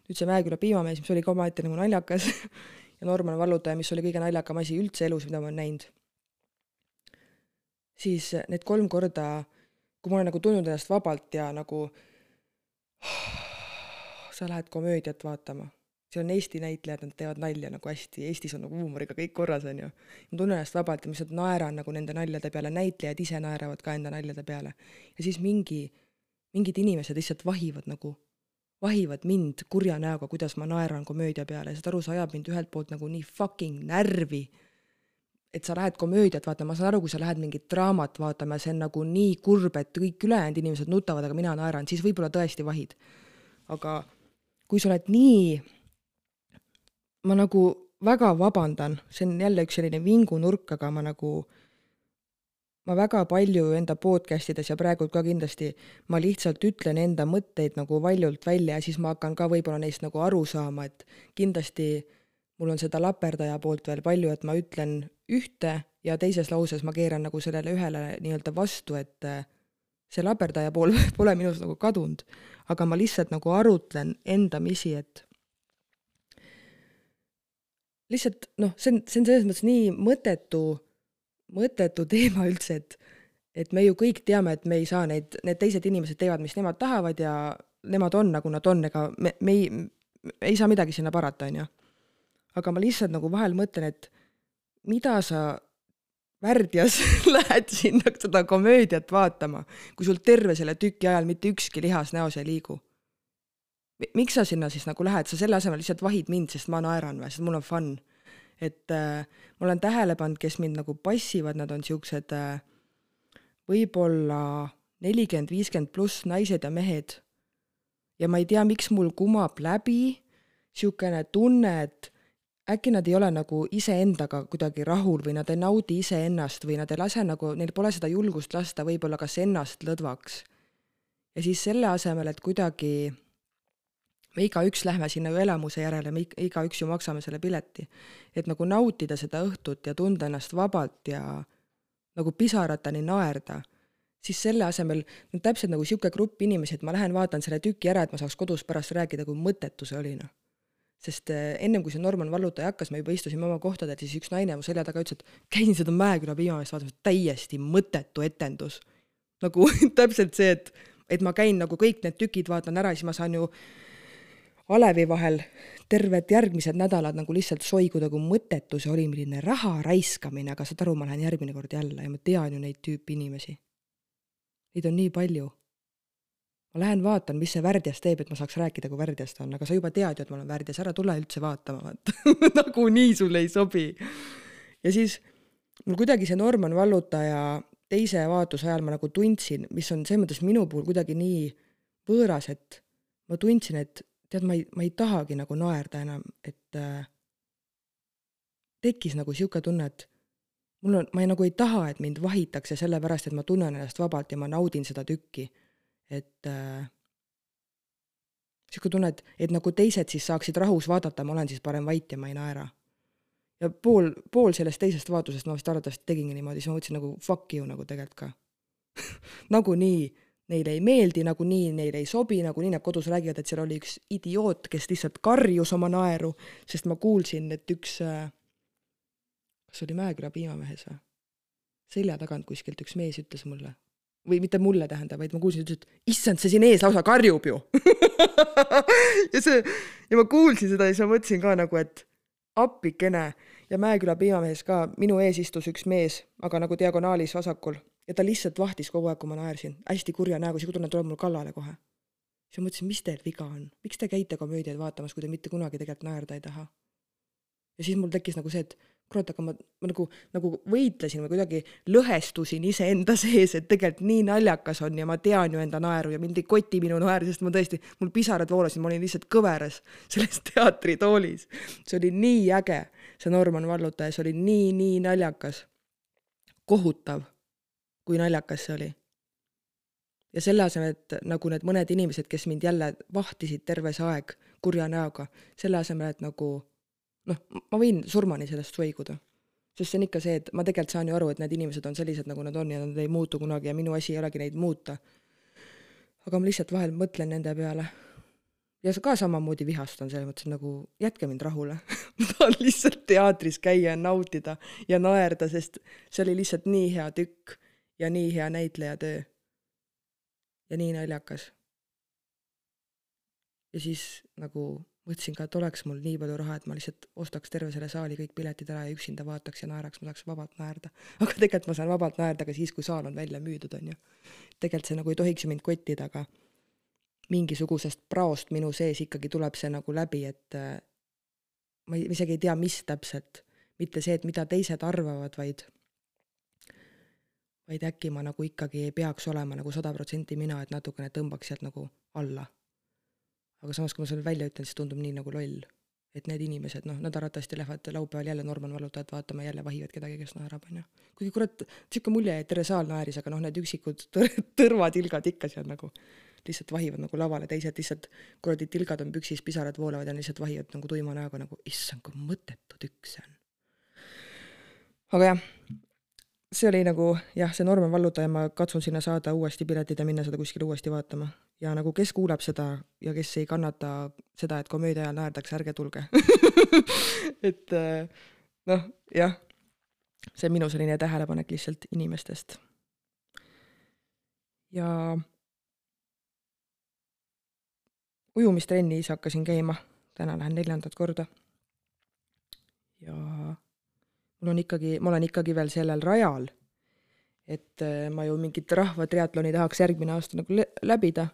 nüüd see Mäeküla piimamees, mis oli ka omaette nagu naljakas <laughs> ja Norman Vallutaja, mis oli kõige naljakam asi üldse elus, mida ma olen näinud. siis need kolm korda, kui ma olen nagu tundnud ennast vabalt ja nagu <sighs> sa lähed komöödiat vaatama. seal on Eesti näitlejad, nad teevad nalja nagu hästi, Eestis on nagu huumoriga kõik korras, on ju. ma tunnen ennast vabalt ja ma lihtsalt naeran nagu nende naljade peale, näitlejad ise naeravad ka enda naljade peale. ja siis mingi, mingid inimesed lihtsalt vahivad nagu, vahivad mind kurja näoga, kuidas ma naeran komöödia peale ja saad aru, see ajab mind ühelt poolt nagu nii fucking närvi et sa lähed komöödiat vaatama, ma saan aru, kui sa lähed mingit draamat vaatama ja see on nagu nii kurb, et kõik ülejäänud inimesed nutavad, aga mina naeran, siis võib-olla tõesti vahid. aga kui sa oled nii, ma nagu väga vabandan, see on jälle üks selline vingunurk, aga ma nagu, ma väga palju enda podcast ides ja praegu ka kindlasti, ma lihtsalt ütlen enda mõtteid nagu valjult välja ja siis ma hakkan ka võib-olla neist nagu aru saama, et kindlasti mul on seda laperdaja poolt veel palju, et ma ütlen ühte ja teises lauses ma keeran nagu sellele ühele nii-öelda vastu, et see laperdaja pool <laughs> pole minus nagu kadunud. Aga ma lihtsalt nagu arutlen endamisi, et lihtsalt noh, see on, see on selles mõttes nii mõttetu, mõttetu <laughs> teema üldse, et et me ju kõik teame, et me ei saa neid, need teised inimesed teevad, mis nemad tahavad ja nemad on, nagu nad on, ega me, me ei, ei saa midagi sinna parata, on ju. aga ma lihtsalt nagu vahel mõtlen, et mida sa värdjas <laughs> lähed sinna seda komöödiat vaatama, kui sul terve selle tüki ajal mitte ükski lihas näos ei liigu? miks sa sinna siis nagu lähed, sa selle asemel lihtsalt vahid mind, sest ma naeran või, sest mul on fun. Et äh, ma olen tähele pannud, kes mind nagu passivad, nad on siuksed äh, võib-olla nelikümmend, viiskümmend pluss naised ja mehed. ja ma ei tea, miks mul kumab läbi niisugune tunne, et äkki nad ei ole nagu iseendaga kuidagi rahul või nad ei naudi iseennast või nad ei lase nagu, neil pole seda julgust lasta võib-olla kas ennast lõdvaks. ja siis selle asemel, et kuidagi me igaüks lähme sinna ju elamuse järele, me igaüks ju maksame selle pileti, et nagu nautida seda õhtut ja tunda ennast vabalt ja nagu pisarateni naerda, siis selle asemel no täpselt nagu niisugune grupp inimesi, et ma lähen vaatan selle tüki ära, et ma saaks kodus pärast rääkida, kui mõttetu see oli, noh sest äh, ennem kui see Norman Vallutaja hakkas, me juba istusime oma kohtadel, siis üks naine mu selja taga ütles, et käisin seda Mäeküla piimameest vaatamas, täiesti mõttetu etendus. nagu <laughs> täpselt see, et, et ma käin nagu kõik need tükid vaatan ära, siis ma saan ju alevi vahel terved järgmised nädalad nagu lihtsalt soiguda, kui mõttetu see oli, milline raha raiskamine, aga saad aru, ma lähen järgmine kord jälle ja ma tean ju neid tüüpi inimesi. Neid on nii palju. Ma lähen vaatan, mis see värdjas teeb, et ma saaks rääkida, kui värdjas ta on, aga sa juba tead ju, et ma olen värdjas, ära tule üldse vaatama, vaata. <laughs> Nagunii sulle ei sobi. ja siis mul kuidagi see Norman Vallutaja teise vaatuse ajal ma nagu tundsin, mis on selles mõttes minu puhul kuidagi nii võõras, et ma tundsin, et tead, ma ei, ma ei tahagi nagu naerda enam, et äh, tekkis nagu sihuke tunne, et mul on, ma ei, nagu ei taha, et mind vahitakse sellepärast, et ma tunnen ennast vabalt ja ma naudin seda tükki. et äh, sihuke tunne, et, et nagu teised siis saaksid rahus vaadata, ma olen siis parem vait ja ma ei naera. ja pool, pool sellest teisest vaatusest ma vist arvatavasti tegingi niimoodi, siis ma mõtlesin nagu fuck you nagu tegelikult ka <laughs> nagunii neile ei meeldi, nagunii neile ei sobi, nagunii nad kodus räägivad, et seal oli üks idioot, kes lihtsalt karjus oma naeru, sest ma kuulsin, et üks äh, kas oli Mäeküla piimamehes või? selja tagant kuskilt üks mees ütles mulle, või mitte mulle, tähendab, vaid ma kuulsin, ütles, et issand, see siin ees lausa karjub ju <laughs> ja see, ja ma kuulsin seda ja siis ma mõtlesin ka nagu, et appikene ja Mäeküla piimamehes ka minu ees istus üks mees, aga nagu diagonaalis vasakul ja ta lihtsalt vahtis kogu aeg, kui ma naersin, hästi kurja näoga, sihuke tunne tuleb mul kallale kohe. siis ma mõtlesin, mis teil viga on, miks te käite komöödiaid vaatamas, kui te mitte kunagi tegelikult naerda ei taha? ja siis mul tekkis nagu see, et kurat, aga ma, ma nagu, nagu võitlesin või kuidagi lõhestusin iseenda sees, et tegelikult nii naljakas on ja ma tean ju enda naeru ja mind ei koti minu naer, sest ma tõesti, mul pisarad voolasid, ma olin lihtsalt kõveras <laughs> selles teatritoolis. see oli nii äge, see Norman Vallutaja, see oli nii, nii naljakas. kohutav, kui naljakas see oli. ja selle asemel, et nagu need mõned inimesed, kes mind jälle vahtisid terve see aeg kurja näoga, selle asemel, et nagu noh, ma võin surmani sellest suiguda. sest see on ikka see, et ma tegelikult saan ju aru, et need inimesed on sellised, nagu nad on ja nad ei muutu kunagi ja minu asi ei olegi neid muuta. aga ma lihtsalt vahel mõtlen nende peale. ja ka samamoodi vihastan selles mõttes nagu jätke mind rahule <laughs> ma tahan lihtsalt teatris käia ja nautida ja naerda, sest see oli lihtsalt nii hea tükk ja nii hea näitlejatöö. ja nii naljakas. ja siis nagu mõtlesin ka, et oleks mul nii palju raha, et ma lihtsalt ostaks terve selle saali kõik piletid ära ja üksinda vaataks ja naeraks, ma saaks vabalt naerda. <laughs> aga tegelikult ma saan vabalt naerda ka siis, kui saal on välja müüdud, on ju. tegelikult see nagu ei tohiks ju mind kottida, aga mingisugusest praost minu sees ikkagi tuleb see nagu läbi, et äh, ma isegi ei tea, mis täpselt, mitte see, et mida teised arvavad, vaid vaid äkki ma nagu ikkagi ei peaks olema nagu sada protsenti mina, et natukene tõmbaks sealt nagu alla aga samas, kui ma selle välja ütlen, siis tundub nii nagu loll. et need inimesed, noh, nad arvatavasti lähevad laupäeval jälle Norman Valutajat vaatama, jälle vahivad kedagi, kes naerab, on ju. kuigi kurat, niisugune mulje, et terve saal naeris, aga noh, need üksikud tõ-, tõrvatilgad ikka seal nagu lihtsalt vahivad nagu lavale, teised lihtsalt kuradi tilgad on püksis, pisarad voolavad ja lihtsalt vahivad nagu tuima näoga nagu issand, kui mõttetu tükk see on. aga jah, see oli nagu jah, see Norman Vallutaja, ma katsun sinna saada uuesti piletid ja minna seda kuskil uuesti vaatama ja nagu kes kuuleb seda ja kes ei kannata seda, et komöödia ajal naerdakse, ärge tulge <laughs> et äh, noh, jah, see on minu selline tähelepanek lihtsalt inimestest. ja ujumistrennis hakkasin käima, täna lähen neljandat korda. ja mul on ikkagi, ma olen ikkagi veel sellel rajal, et äh, ma ju mingit rahvatriatloni tahaks järgmine aasta nagu läbida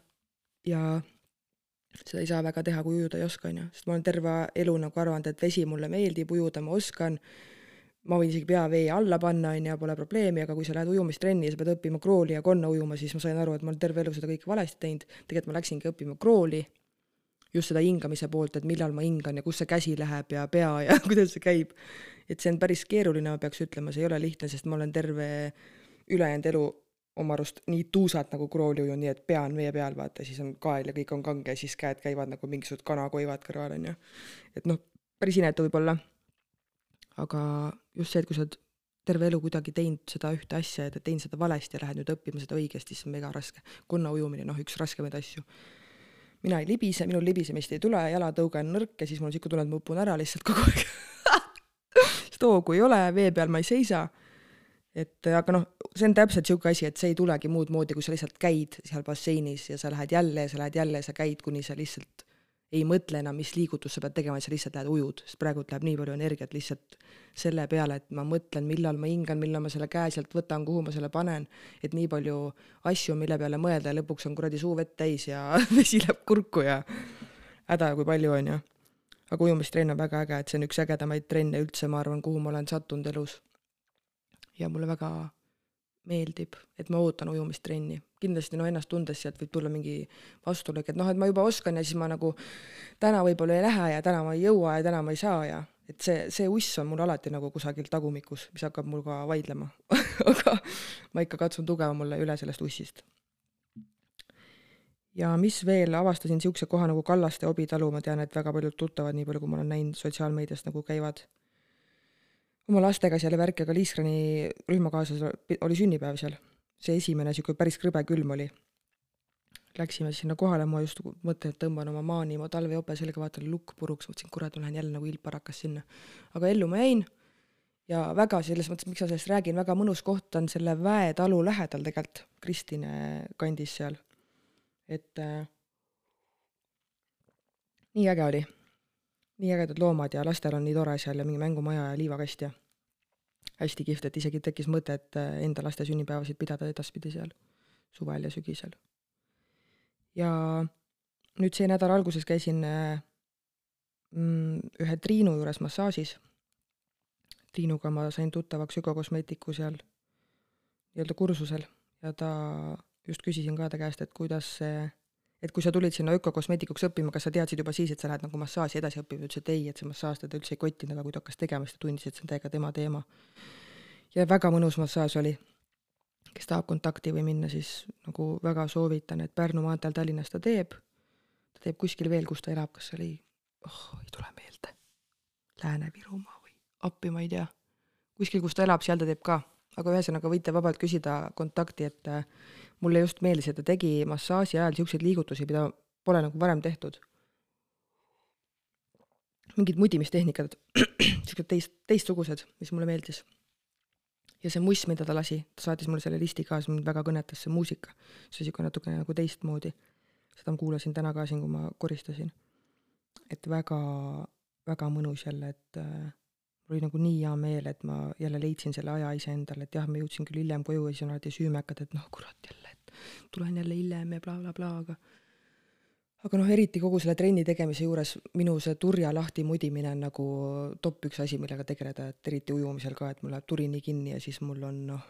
ja seda ei saa väga teha, kui ujuda ei oska, on ju, sest ma olen terve elu nagu arvanud, et vesi mulle meeldib, ujuda ma oskan, ma võin isegi pea vee alla panna, on ju, pole probleemi, aga kui sa lähed ujumistrenni ja sa pead õppima krooli ja konna ujuma, siis ma sain aru, et ma olen terve elu seda kõike valesti teinud, tegelikult ma läksingi õppima krooli, just seda hingamise poolt, et millal ma hingan ja kus see käsi läheb ja pea ja <laughs> kuidas see käib. et see on päris keeruline, ma peaks ütlema, see ei ole lihtne, sest ma olen terve ülejäänud elu oma arust nii tuusad nagu krooliuju, nii et pea on vee peal, vaata, siis on kael ja kõik on kange, siis käed käivad nagu mingisugused kanakoivad kõrval, on ju. et noh, päris inetu võib-olla. aga just see, et kui sa oled terve elu kuidagi teinud seda ühte asja ja teinud seda valesti ja lähed nüüd õppima seda õigesti, siis on mega raske. konna ujumine, noh, üks raskemaid asju. Mina ei libise, minul libisemist ei tule, jalatõuge on nõrk ja siis mul on siuke tunne, et ma upun ära lihtsalt kogu aeg. <laughs> Sest hoogu ei ole, vee peal ma ei seisa. Et aga noh, see on täpselt niisugune asi, et see ei tulegi muud moodi, kui sa lihtsalt käid seal basseinis ja sa lähed jälle ja sa lähed jälle ja sa käid, kuni sa lihtsalt ei mõtle enam, mis liigutust sa pead tegema, sa lihtsalt lähed ujud, sest praegult läheb nii palju energiat lihtsalt selle peale, et ma mõtlen, millal ma hingan, millal ma selle käe sealt võtan, kuhu ma selle panen, et nii palju asju, mille peale mõelda ja lõpuks on kuradi suu vett täis ja <laughs> vesi läheb kurku ja häda, kui palju on ju. aga ujumistrenn on väga äge, et see on üks ägedamaid trenne üldse, ma arvan, kuhu ma olen sattunud elus ja mulle väga meeldib, et ma ootan ujumistrenni. kindlasti no ennast tundes sealt võib tulla mingi vastulöök, et noh, et ma juba oskan ja siis ma nagu täna võib-olla ei lähe ja täna ma ei jõua ja täna ma ei saa ja et see, see uss on mul alati nagu kusagil tagumikus, mis hakkab mul ka vaidlema <laughs> aga ma ikka katsun tugevam olla üle sellest ussist. ja mis veel, avastasin niisuguse koha nagu Kallaste hobitalu, ma tean, et väga paljud tuttavad, nii palju kui ma olen näinud sotsiaalmeedias, nagu käivad oma lastega seal ja värki, aga Liiskrani rühmakaaslasel oli sünnipäev seal. see esimene niisugune päris krõbe külm oli läksime sinna kohale, ma just mõtlen, et tõmban oma maani, ma talvejope selga, vaatan lukk puruks, mõtlesin, kurat, ma lähen jälle nagu ilmparakas sinna. aga ellu ma jäin ja väga selles mõttes, miks ma sellest räägin, väga mõnus koht on selle Väetalu lähedal tegelikult, Kristine kandis seal. et äh, nii äge oli. Nii ägedad loomad ja lastel on nii tore seal ja mingi mängumaja ja liivakast ja hästi kihvt, et isegi tekkis mõte, et äh, enda laste sünnipäevasid pidada edaspidi seal suvel ja sügisel ja nüüd see nädala alguses käisin mm, ühe Triinu juures massaažis. Triinuga ma sain tuttavaks Ügo kosmeetiku seal nii-öelda kursusel ja ta, just küsisin ka ta käest, et kuidas see, et kui sa tulid sinna ökokosmeetikuks õppima, kas sa teadsid juba siis, et sa lähed nagu massaaži edasi õppima, ta ütles, et ei, et see massaaž teda üldse ei kottinud, aga kui ta hakkas tegema, siis ta tundis, et see on täiega tema teema. ja väga mõnus massaaž oli. Kes tahab kontakti või minna, siis nagu väga soovitan, et Pärnu maanteel Tallinnas ta teeb, ta teeb kuskil veel, kus ta elab, kas see oli, oh, ei tule meelde, Lääne-Virumaa või appi, ma ei tea, kuskil, kus ta elab, seal ta teeb ka, aga ühesõnaga võite vabalt küsida kontakti, et mulle just meeldis, et ta tegi massaaži ajal niisuguseid liigutusi, mida pole nagu varem tehtud. mingid mudimistehnikad, <clears throat> niisugused teist, teistsugused, mis mulle meeldis ja see muss, mida ta lasi, ta saatis mulle selle listi kaasa, mind väga kõnetas see muusika. see niisugune natukene nagu teistmoodi. seda ma kuulasin täna ka siin, kui ma koristasin. et väga, väga mõnus jälle, et äh, mul oli nagu nii hea meel, et ma jälle leidsin selle aja iseendale, et jah, ma jõudsin küll hiljem koju ja siis on alati süümekad, et noh, kurat jälle, tulen jälle hiljem ja blablabla bla, bla, aga aga noh, eriti kogu selle trenni tegemise juures minu see turja lahti mudimine on nagu top üks asi, millega tegeleda, et eriti ujumisel ka, et mul läheb turi nii kinni ja siis mul on noh,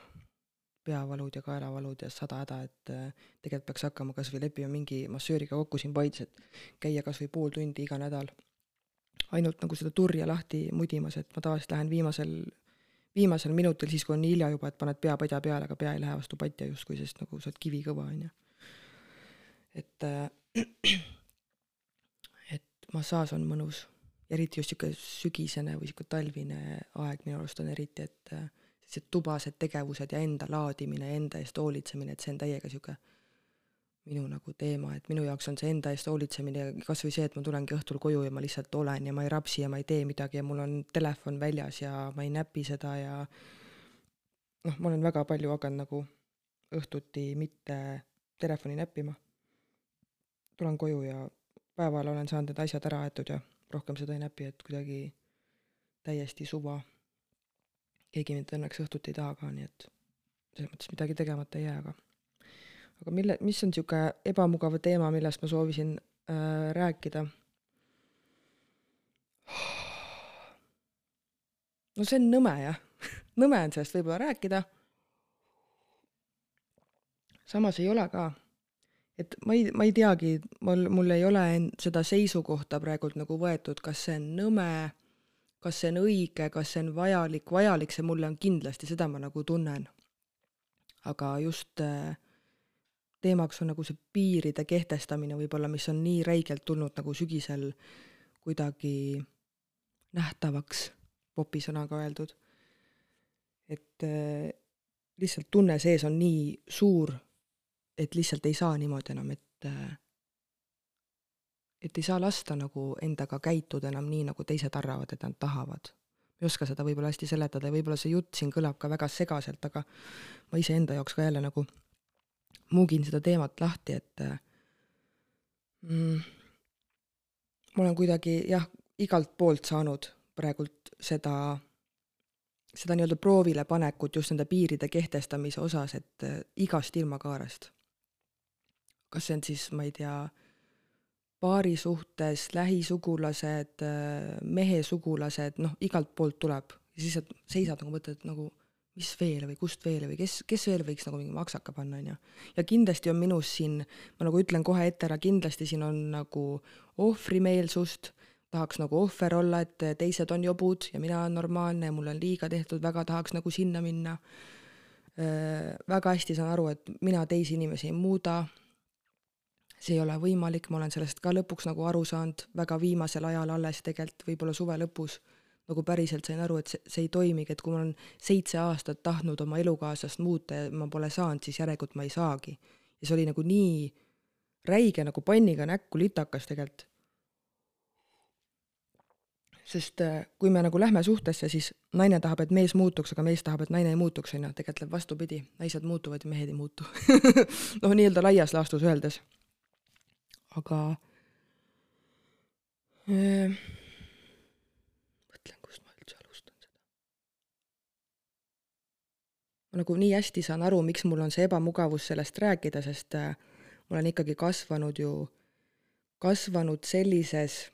peavalud ja kaelavalud ja sada häda, et äh, tegelikult peaks hakkama kas või leppima mingi massööriga kokku siin Paides, et käia kas või pool tundi iga nädal. Ainult nagu seda turja lahti mudimas, et ma tavaliselt lähen viimasel, viimasel minutil, siis kui on nii hilja juba, et paned pea padja peale, aga pea ei lähe vastu patja justkui, sest nagu sa oled kivikõva, on ju. et äh, <clears throat> et massaaž on mõnus, eriti just niisugune sügisene või niisugune talvine aeg minu arust on eriti, et äh, sellised tubased tegevused ja enda laadimine enda eest hoolitsemine, et see on täiega niisugune minu nagu teema, et minu jaoks on see enda eest hoolitsemine kas või see, et ma tulengi õhtul koju ja ma lihtsalt olen ja ma ei rapsi ja ma ei tee midagi ja mul on telefon väljas ja ma ei näpi seda ja noh, ma olen väga palju hakanud nagu õhtuti mitte telefoni näppima tulen koju ja päeval olen saanud need asjad ära aetud ja rohkem seda ei näpi, et kuidagi täiesti suva. keegi mind õnneks õhtuti ei taha ka, nii et selles mõttes midagi tegemata ei jää, aga aga mille, mis on niisugune ebamugav teema, millest ma soovisin äh, rääkida? no see on nõme jah <laughs> nõme on sellest võib-olla rääkida. samas ei ole ka et ma ei, ma ei teagi, mul, mul ei ole seda seisukohta praegult nagu võetud, kas see on nõme, kas see on õige, kas see on vajalik, vajalik see mulle on kindlasti, seda ma nagu tunnen. aga just äh, teemaks on nagu see piiride kehtestamine võib-olla, mis on nii räigelt tulnud nagu sügisel kuidagi nähtavaks, popisõnaga öeldud. et äh, lihtsalt tunne sees on nii suur et lihtsalt ei saa niimoodi enam, et et ei saa lasta nagu endaga käituda enam nii, nagu teised arvavad, et nad tahavad. ei oska seda võib-olla hästi seletada ja võib-olla see jutt siin kõlab ka väga segaselt, aga ma iseenda jaoks ka jälle nagu muugin seda teemat lahti, et mm, ma olen kuidagi jah, igalt poolt saanud praegult seda, seda nii-öelda proovile panekut just nende piiride kehtestamise osas, et äh, igast ilmakaarest kas see on siis, ma ei tea, paari suhtes, lähisugulased, mehe sugulased, noh, igalt poolt tuleb. Ja siis sa seisad nagu mõtled nagu, mis veel või kust veel või kes, kes veel võiks nagu mingi maksaka panna, on ju. ja kindlasti on minus siin, ma nagu ütlen kohe ette ära, kindlasti siin on nagu ohvrimeelsust, tahaks nagu ohver olla, et teised on jobud ja mina olen normaalne ja mulle on liiga tehtud, väga tahaks nagu sinna minna. väga hästi saan aru, et mina teisi inimesi ei muuda. see ei ole võimalik, ma olen sellest ka lõpuks nagu aru saanud, väga viimasel ajal alles tegelikult, võib-olla suve lõpus, nagu päriselt sain aru, et see, see ei toimigi, et kui ma olen seitse aastat tahtnud oma elukaaslast muuta ja ma pole saanud, siis järelikult ma ei saagi. ja see oli nagu nii räige nagu panniga näkku litakas tegelikult sest äh, kui me nagu lähme suhtesse, siis naine tahab, et mees muutuks, aga mees tahab, et naine ei muutuks, on ju, tegelikult läheb vastupidi, naised muutuvad ja mehed ei muutu <laughs> noh, nii-öelda laias laastus öeldes. aga äh, mõtlen, kust ma üldse alustan seda. Ma nagu nii hästi saan aru, miks mul on see ebamugavus sellest rääkida, sest äh, ma olen ikkagi kasvanud ju, kasvanud sellises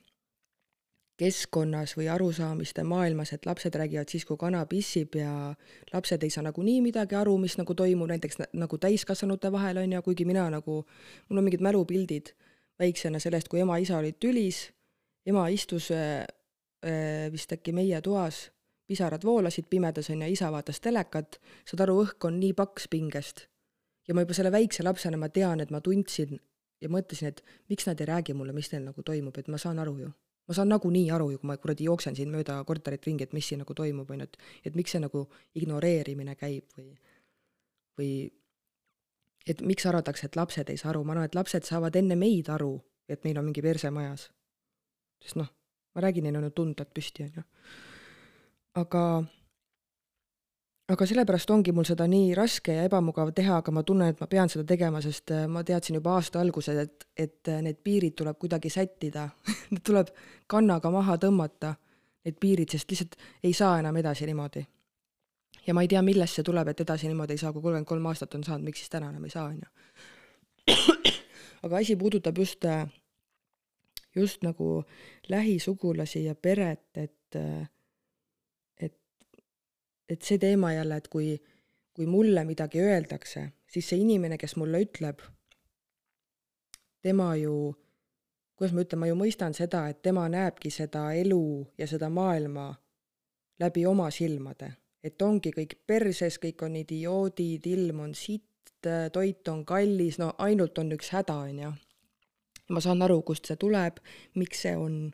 keskkonnas või arusaamiste maailmas, et lapsed räägivad siis, kui kana pissib ja lapsed ei saa nagunii midagi aru, mis nagu toimub näiteks nagu täiskasvanute vahel, on ju, kuigi mina nagu, mul on mingid mälupildid väiksena sellest, kui ema-isa olid tülis, ema istus äh, äh, vist äkki meie toas, pisarad voolasid pimedas, on ju, isa vaatas telekat, saad aru, õhk on nii paks pingest. ja ma juba selle väikse lapsena, ma tean, et ma tundsin ja mõtlesin, et miks nad ei räägi mulle, mis neil nagu toimub, et ma saan aru ju ma saan nagunii aru ju, kui ma kuradi jooksen siin mööda korterit ringi, et mis siin nagu toimub, on ju, et et miks see nagu ignoreerimine käib või või et miks arvatakse, et lapsed ei saa aru, ma arvan, et lapsed saavad enne meid aru, et meil on mingi perse majas. sest noh, ma räägin, neil on ju tunded püsti, on ju. Aga aga sellepärast ongi mul seda nii raske ja ebamugav teha, aga ma tunnen, et ma pean seda tegema, sest äh, ma teadsin juba aasta alguses, et, et äh, need piirid tuleb kuidagi sättida <laughs> Need tuleb kannaga maha tõmmata, need piirid, sest lihtsalt ei saa enam edasi niimoodi. ja ma ei tea, millest see tuleb, et edasi niimoodi ei saa, kui kolmkümmend kolm aastat on saanud, miks siis täna enam ei saa, on ju. <coughs> aga asi puudutab just, äh, just nagu lähisugulasi ja peret, et et see teema jälle, et kui, kui mulle midagi öeldakse, siis see inimene, kes mulle ütleb, tema ju, kuidas ma ütlen, ma ju mõistan seda, et tema näebki seda elu ja seda maailma läbi oma silmade. et ongi kõik perses, kõik on idioodid, ilm on sitt, toit on kallis, no ainult on üks häda, on ju. ma saan aru, kust see tuleb, miks see on,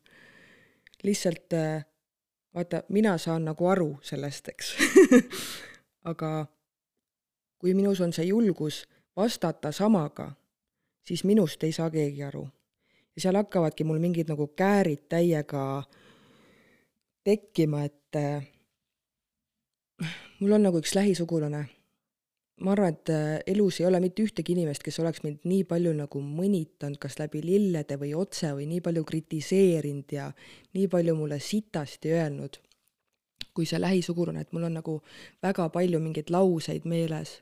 lihtsalt äh, vaata, mina saan nagu aru sellest, eks <laughs> aga kui minus on see julgus vastata samaga, siis minust ei saa keegi aru. ja seal hakkavadki mul mingid nagu käärid täiega tekkima, et äh, mul on nagu üks lähisugulane ma arvan, et äh, elus ei ole mitte ühtegi inimest, kes oleks mind nii palju nagu mõnitanud, kas läbi lillede või otse või nii palju kritiseerinud ja nii palju mulle sitasti öelnud, kui see lähisugulane, et mul on nagu väga palju mingeid lauseid meeles.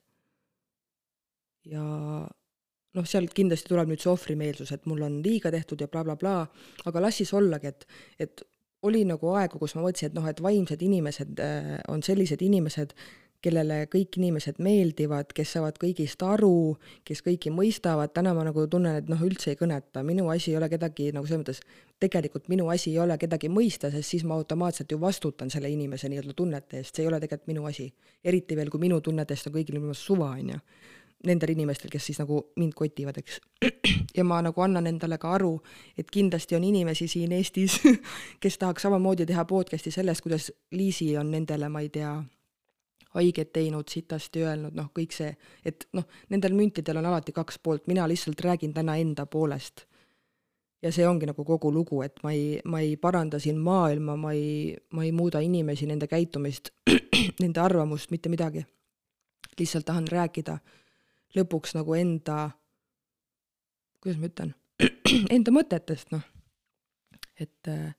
ja noh, sealt kindlasti tuleb nüüd see ohvrimeelsus, et mul on liiga tehtud ja blablabla bla, bla, aga las siis ollagi, et, et oli nagu aegu, kus ma mõtlesin, et noh, et vaimsed inimesed äh, on sellised inimesed, kellele kõik inimesed meeldivad, kes saavad kõigist aru, kes kõiki mõistavad, täna ma nagu tunnen, et noh, üldse ei kõneta, minu asi ei ole kedagi nagu selles mõttes, tegelikult minu asi ei ole kedagi mõista, sest siis ma automaatselt ju vastutan selle inimese nii-öelda tunnete eest, see ei ole tegelikult minu asi. eriti veel, kui minu tunnetest on kõigil minu meelest suva, on ju. Nendel inimestel, kes siis nagu mind kotivad, eks. <clears throat> ja ma nagu annan endale ka aru, et kindlasti on inimesi siin Eestis, <laughs> kes tahaks samamoodi teha podcast'i sellest, kuidas Liisi on nendele, ma ei tea, haiget teinud, sitasti öelnud, noh, kõik see, et noh, nendel müntidel on alati kaks poolt, mina lihtsalt räägin täna enda poolest. ja see ongi nagu kogu lugu, et ma ei, ma ei paranda siin maailma, ma ei, ma ei muuda inimesi, nende käitumist, <clears throat> nende arvamust, mitte midagi. lihtsalt tahan rääkida lõpuks nagu enda, kuidas ma ütlen, <clears throat> enda mõtetest, noh. et äh,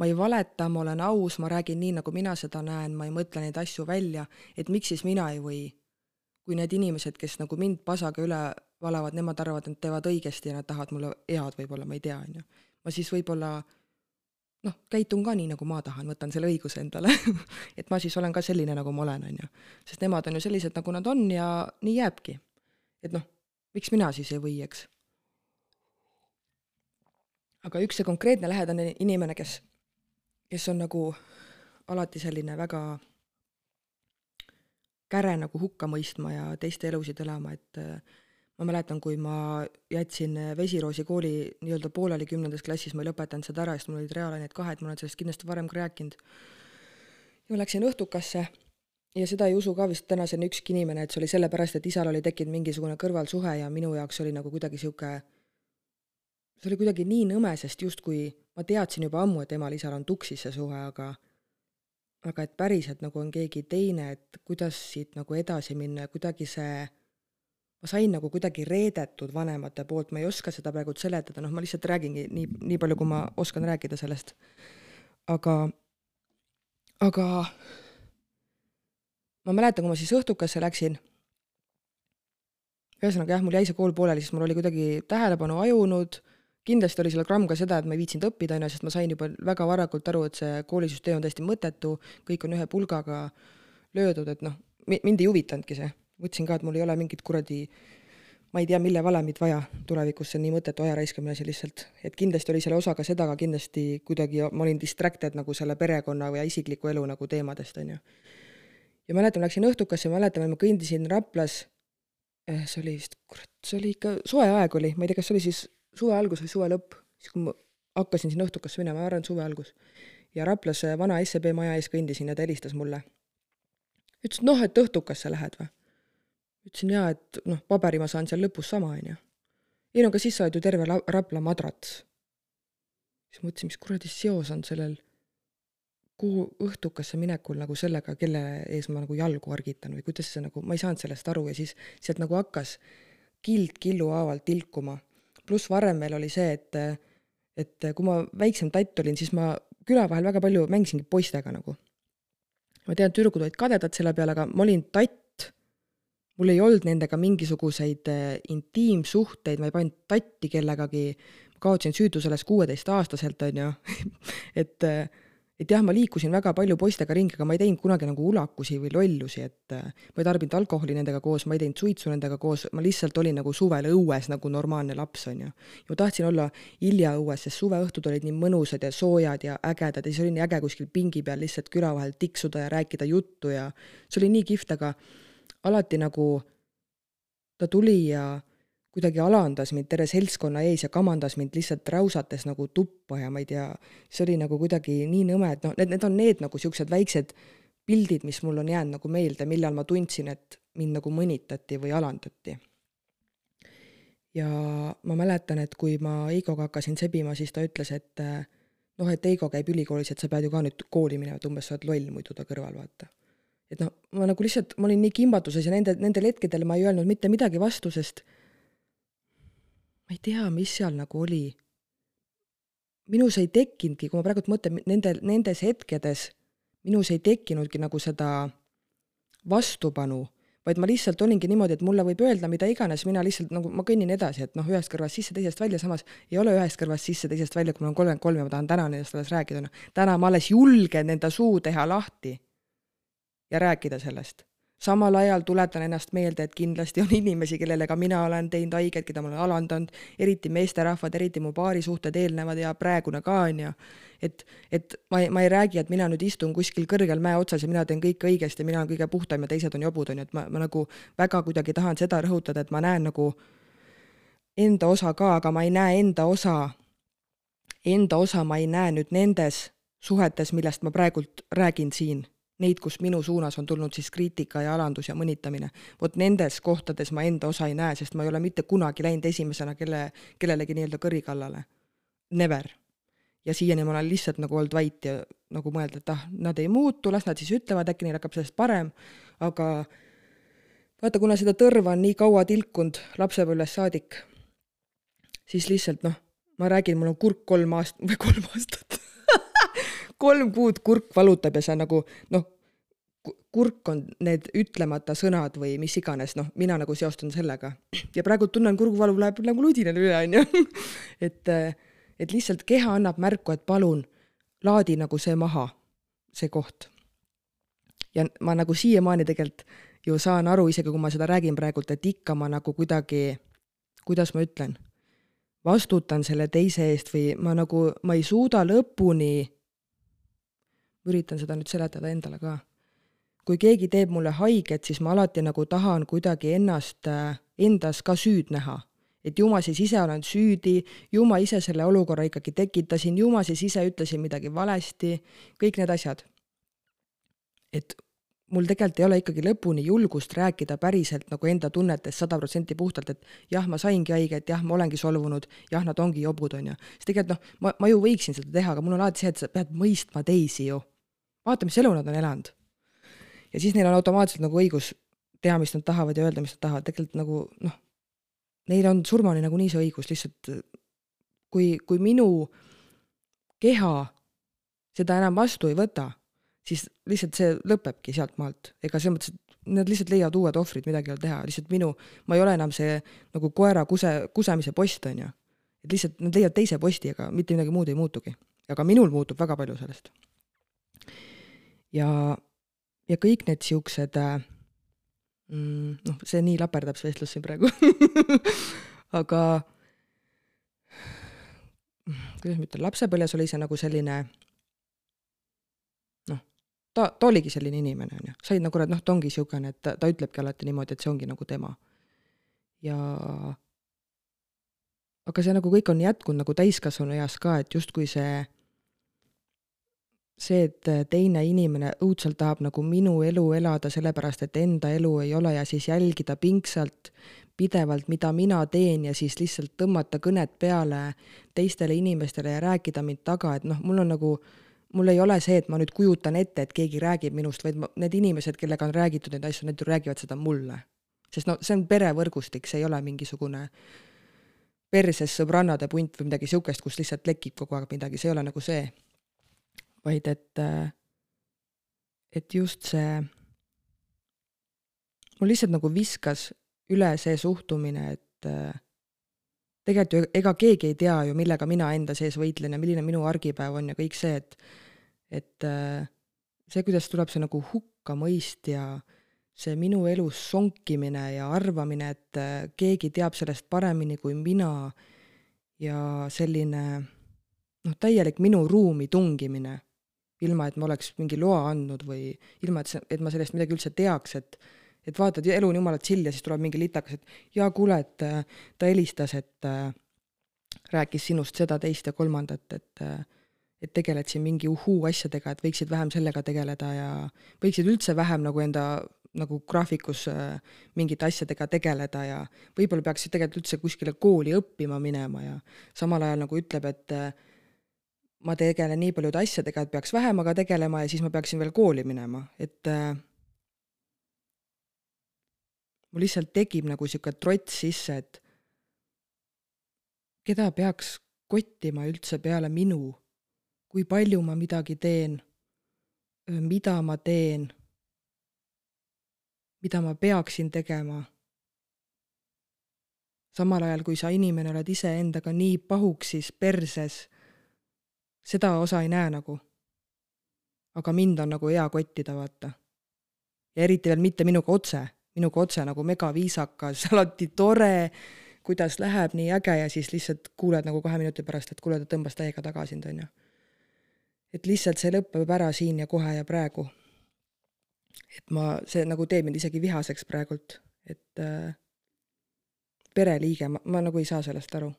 ma ei valeta, ma olen aus, ma räägin nii, nagu mina seda näen, ma ei mõtle neid asju välja, et miks siis mina ei või. kui need inimesed, kes nagu mind pasaga üle valavad, nemad arvavad, et nad teevad õigesti ja nad tahavad mulle head võib-olla, ma ei tea, on ju. ma siis võib-olla noh, käitun ka nii, nagu ma tahan, võtan selle õiguse endale <laughs> et ma siis olen ka selline, nagu ma olen, on ju. sest nemad on ju sellised, nagu nad on ja nii jääbki. et noh, miks mina siis ei või, eks aga üks see konkreetne lähedane inimene, kes, kes on nagu alati selline väga käre nagu hukka mõistma ja teiste elusid elama, et äh, ma mäletan, kui ma jätsin Vesiroosi kooli nii-öelda pooleli kümnendas klassis, ma ei lõpetanud seda ära, sest mul olid reaalained ka, et ma olen sellest kindlasti varem ka rääkinud. ja ma läksin õhtukasse ja seda ei usu ka vist tänaseni ükski inimene, et see oli sellepärast, et isal oli tekkinud mingisugune kõrvalsuhe ja minu jaoks oli nagu kuidagi sihuke, see oli kuidagi nii nõme, sest justkui ma teadsin juba ammu, et emal-isal on tuksis see suhe, aga aga et päriselt nagu on keegi teine, et kuidas siit nagu edasi minna ja kuidagi see ma sain nagu kuidagi reedetud vanemate poolt, ma ei oska seda praegu seletada, noh, ma lihtsalt räägingi nii, nii palju, kui ma oskan rääkida sellest. aga, aga ma mäletan, kui ma siis õhtukasse läksin, ühesõnaga jah, mul jäi see kool pooleli, sest mul oli kuidagi tähelepanu ajunud, kindlasti oli seal gramm ka seda, et ma ei viitsinud õppida, on ju, sest ma sain juba väga varakult aru, et see koolisüsteem on täiesti mõttetu, kõik on ühe pulgaga löödud, et noh, mind ei huvitanudki see mõtlesin ka, et mul ei ole mingit kuradi ma ei tea, mille valemit vaja tulevikus, see on nii mõttetu aja raiskamine asi lihtsalt. et kindlasti oli selle osa ka seda, aga kindlasti kuidagi ma olin distracted nagu selle perekonna ja isikliku elu nagu teemadest, on ju. ja mäletan, läksin õhtukasse, mäletan, ma kõndisin Raplas, eh, see oli vist, kurat, see oli ikka, soe aeg oli, ma ei tea, kas see oli siis suve algus või suve lõpp, siis kui ma hakkasin sinna õhtukasse minema, ma arvan, et suve algus. ja Raplas vana SEB maja ees kõndisin ja ta helistas mulle. ütles, et noh, et õhtukasse lähed või ütlesin jaa, et noh, paberi ma saan seal lõpus sama, on ju. ei no aga siis sa oled ju terve la-, Rapla madrats. siis mõtlesin, mis kuradi seos on sellel kuhu õhtukasse minekul nagu sellega, kelle ees ma nagu jalgu argitan või kuidas see nagu, ma ei saanud sellest aru ja siis sealt nagu hakkas kild killu haaval tilkuma. Pluss varem veel oli see, et, et kui ma väiksem tatt olin, siis ma küla vahel väga palju mängisingi poistega nagu. ma tean, tüdrukud olid kadedad selle peale, aga ma olin tatt, mul ei olnud nendega mingisuguseid äh, intiimsuhteid, ma ei pannud tatti kellegagi, kaotasin süütu sellest kuueteistaastaselt, on ju <laughs> et äh, et jah, ma liikusin väga palju poistega ringi, aga ma ei teinud kunagi nagu ulakusi või lollusi, et äh, ma ei tarbinud alkoholi nendega koos, ma ei teinud suitsu nendega koos, ma lihtsalt olin nagu suvel õues nagu normaalne laps, on ju. ja ma tahtsin olla hiljaõues, sest suveõhtud olid nii mõnusad ja soojad ja ägedad ja siis oli nii äge kuskil pingi peal lihtsalt küla vahel tiksuda ja rääkida juttu ja see oli nii kihvt, aga alati nagu ta tuli ja kuidagi alandas mind terve seltskonna ees ja kamandas mind lihtsalt räusates nagu tuppa ja ma ei tea, see oli nagu kuidagi nii nõme, et noh, need, need on need nagu niisugused väiksed pildid, mis mul on jäänud nagu meelde, millal ma tundsin, et mind nagu mõnitati või alandati. ja ma mäletan, et kui ma Eigoga hakkasin sebima, siis ta ütles, et noh, et Eigo käib ülikoolis, et sa pead ju ka nüüd kooli minema, et umbes sa oled loll muidu ta kõrval, vaata et noh, ma nagu lihtsalt, ma olin nii kimbatuses ja nende, nendel hetkedel ma ei öelnud mitte midagi vastu, sest ma ei tea, mis seal nagu oli. minus ei tekkinudki, kui ma praegult mõtlen, nendel, nendes hetkedes minus ei tekkinudki nagu seda vastupanu, vaid ma lihtsalt olingi niimoodi, et mulle võib öelda mida iganes, mina lihtsalt nagu, ma kõnnin edasi, et noh, ühest kõrvast sisse, teisest välja, samas ei ole ühest kõrvast sisse, teisest välja, kui mul on kolmkümmend kolm ja ma tahan täna nendest alles rääkida, noh. täna ma alles julgen enda suu teha lahti ja rääkida sellest. Samal ajal tuletan ennast meelde, et kindlasti on inimesi, kellele ka mina olen teinud haiget, keda ma olen alandanud, eriti meesterahvad, eriti mu paarisuhted eelnevad ja praegune ka, on ju. et, et ma ei, ma ei räägi, et mina nüüd istun kuskil kõrgel mäe otsas ja mina teen kõike õigesti, mina olen kõige puhtam ja teised on jobud, on ju, et ma, ma nagu väga kuidagi tahan seda rõhutada, et ma näen nagu enda osa ka, aga ma ei näe enda osa, enda osa ma ei näe nüüd nendes suhetes, millest ma praegult räägin siin neid, kus minu suunas on tulnud siis kriitika ja alandus ja mõnitamine. vot nendes kohtades ma enda osa ei näe, sest ma ei ole mitte kunagi läinud esimesena kelle, kellelegi nii-öelda kõri kallale. Never. ja siiani ma olen lihtsalt nagu olnud vait ja nagu mõelda, et ah, nad ei muutu, las nad siis ütlevad, äkki neil hakkab sellest parem, aga vaata, kuna seda tõrva on nii kaua tilkunud lapsepõlvest saadik, siis lihtsalt noh, ma räägin, mul on kurk kolm aast- või kolm aastat kolm kuud kurk valutab ja sa nagu noh, kurk on need ütlemata sõnad või mis iganes, noh, mina nagu seostan sellega. ja praegu tunnen, kurguvalu läheb nagu ludinal üle, onju. <laughs> et, et lihtsalt keha annab märku, et palun laadi nagu see maha, see koht. ja ma nagu siiamaani tegelikult ju saan aru, isegi kui ma seda räägin praegult, et ikka ma nagu kuidagi, kuidas ma ütlen, vastutan selle teise eest või ma nagu, ma ei suuda lõpuni, üritan seda nüüd seletada endale ka. kui keegi teeb mulle haiget, siis ma alati nagu tahan kuidagi ennast, endas ka süüd näha et ju ma siis ise olen süüdi, ju ma ise selle olukorra ikkagi tekitasin, ju ma siis ise ütlesin midagi valesti, kõik need asjad. et mul tegelikult ei ole ikkagi lõpuni julgust rääkida päriselt nagu enda tunnetest sada protsenti puhtalt, et jah, ma saingi haiget, jah, ma olengi solvunud, jah, nad ongi jobud, on ju. sest tegelikult noh, ma, ma ju võiksin seda teha, aga mul on alati see, et sa pead mõistma teisi ju. vaata, mis elu nad on elanud. ja siis neil on automaatselt nagu õigus teha, mis nad tahavad ja öelda, mis nad tahavad, tegelikult nagu noh neil on surmani nagunii see õigus, lihtsalt kui, kui minu keha seda enam vastu ei võta, siis lihtsalt see lõpebki sealt maalt, ega selles mõttes, et nad lihtsalt leiavad uued ohvrid, midagi ei ole teha, lihtsalt minu, ma ei ole enam see nagu koera kuse, kusemise post, on ju. et lihtsalt nad leiavad teise posti, aga mitte midagi muud ei muutugi. aga minul muutub väga palju sellest. ja, ja kõik need siuksed äh, mm,. noh, see nii laperdab, see vestlus siin praegu <laughs> aga kuidas ma ütlen, lapsepõlves oli see nagu selline ta, ta oligi selline inimene, on ju, said nagu, et noh, ta ongi niisugune, et ta, ta ütlebki alati niimoodi, et see ongi nagu tema. ja aga see nagu kõik on jätkunud nagu täiskasvanu eas ka, et justkui see see, et teine inimene õudselt tahab nagu minu elu elada, sellepärast et enda elu ei ole ja siis jälgida pingsalt pidevalt, mida mina teen ja siis lihtsalt tõmmata kõnet peale teistele inimestele ja rääkida mind taga, et noh, mul on nagu, mul ei ole see, et ma nüüd kujutan ette, et keegi räägib minust, vaid ma, need inimesed, kellega on räägitud neid asju, need ju räägivad seda mulle. sest no see on perevõrgustik, see ei ole mingisugune perses sõbrannade punt või midagi niisugust, kus lihtsalt lekib kogu aeg midagi, see ei ole nagu see vaid et, et just see, mul lihtsalt nagu viskas üle see suhtumine, et tegelikult ju ega keegi ei tea ju, millega mina enda sees võitlen ja milline minu argipäev on ja kõik see, et et see, kuidas tuleb see nagu hukkamõist ja see minu elus sonkimine ja arvamine, et keegi teab sellest paremini kui mina ja selline noh, täielik minu ruumi tungimine ilma et ma oleks mingi loa andnud või ilma, et see, et ma sellest midagi üldse teaks, et et vaatad, elu on jumala chill ja siis tuleb mingi litakas, et jaa, kuule, et äh, ta helistas, et äh, rääkis sinust seda, teist ja kolmandat, et äh, et tegeled siin mingi uhuu asjadega, et võiksid vähem sellega tegeleda ja võiksid üldse vähem nagu enda nagu graafikus äh, mingite asjadega tegeleda ja võib-olla peaksid tegelikult üldse kuskile kooli õppima minema ja samal ajal nagu ütleb, et äh, ma tegelen nii paljude asjadega, et peaks vähemaga tegelema ja siis ma peaksin veel kooli minema, et äh, mul lihtsalt tekib nagu niisugune trots sisse, et keda peaks kottima üldse peale minu, kui palju ma midagi teen, mida ma teen, mida ma peaksin tegema. samal ajal, kui sa inimene oled iseendaga nii pahuksis perses seda osa ei näe nagu. aga mind on nagu hea kottida, vaata. ja eriti veel mitte minuga otse, minuga otse nagu megaviisakas, <laughs> alati tore, kuidas läheb, nii äge ja siis lihtsalt kuuled nagu kahe minuti pärast, et kuule, ta tõmbas täiega taga sind, on ju. et lihtsalt see lõpeb ära siin ja kohe ja praegu. et ma, see nagu teeb mind isegi vihaseks praegult, et äh, pereliige, ma, ma nagu ei saa sellest aru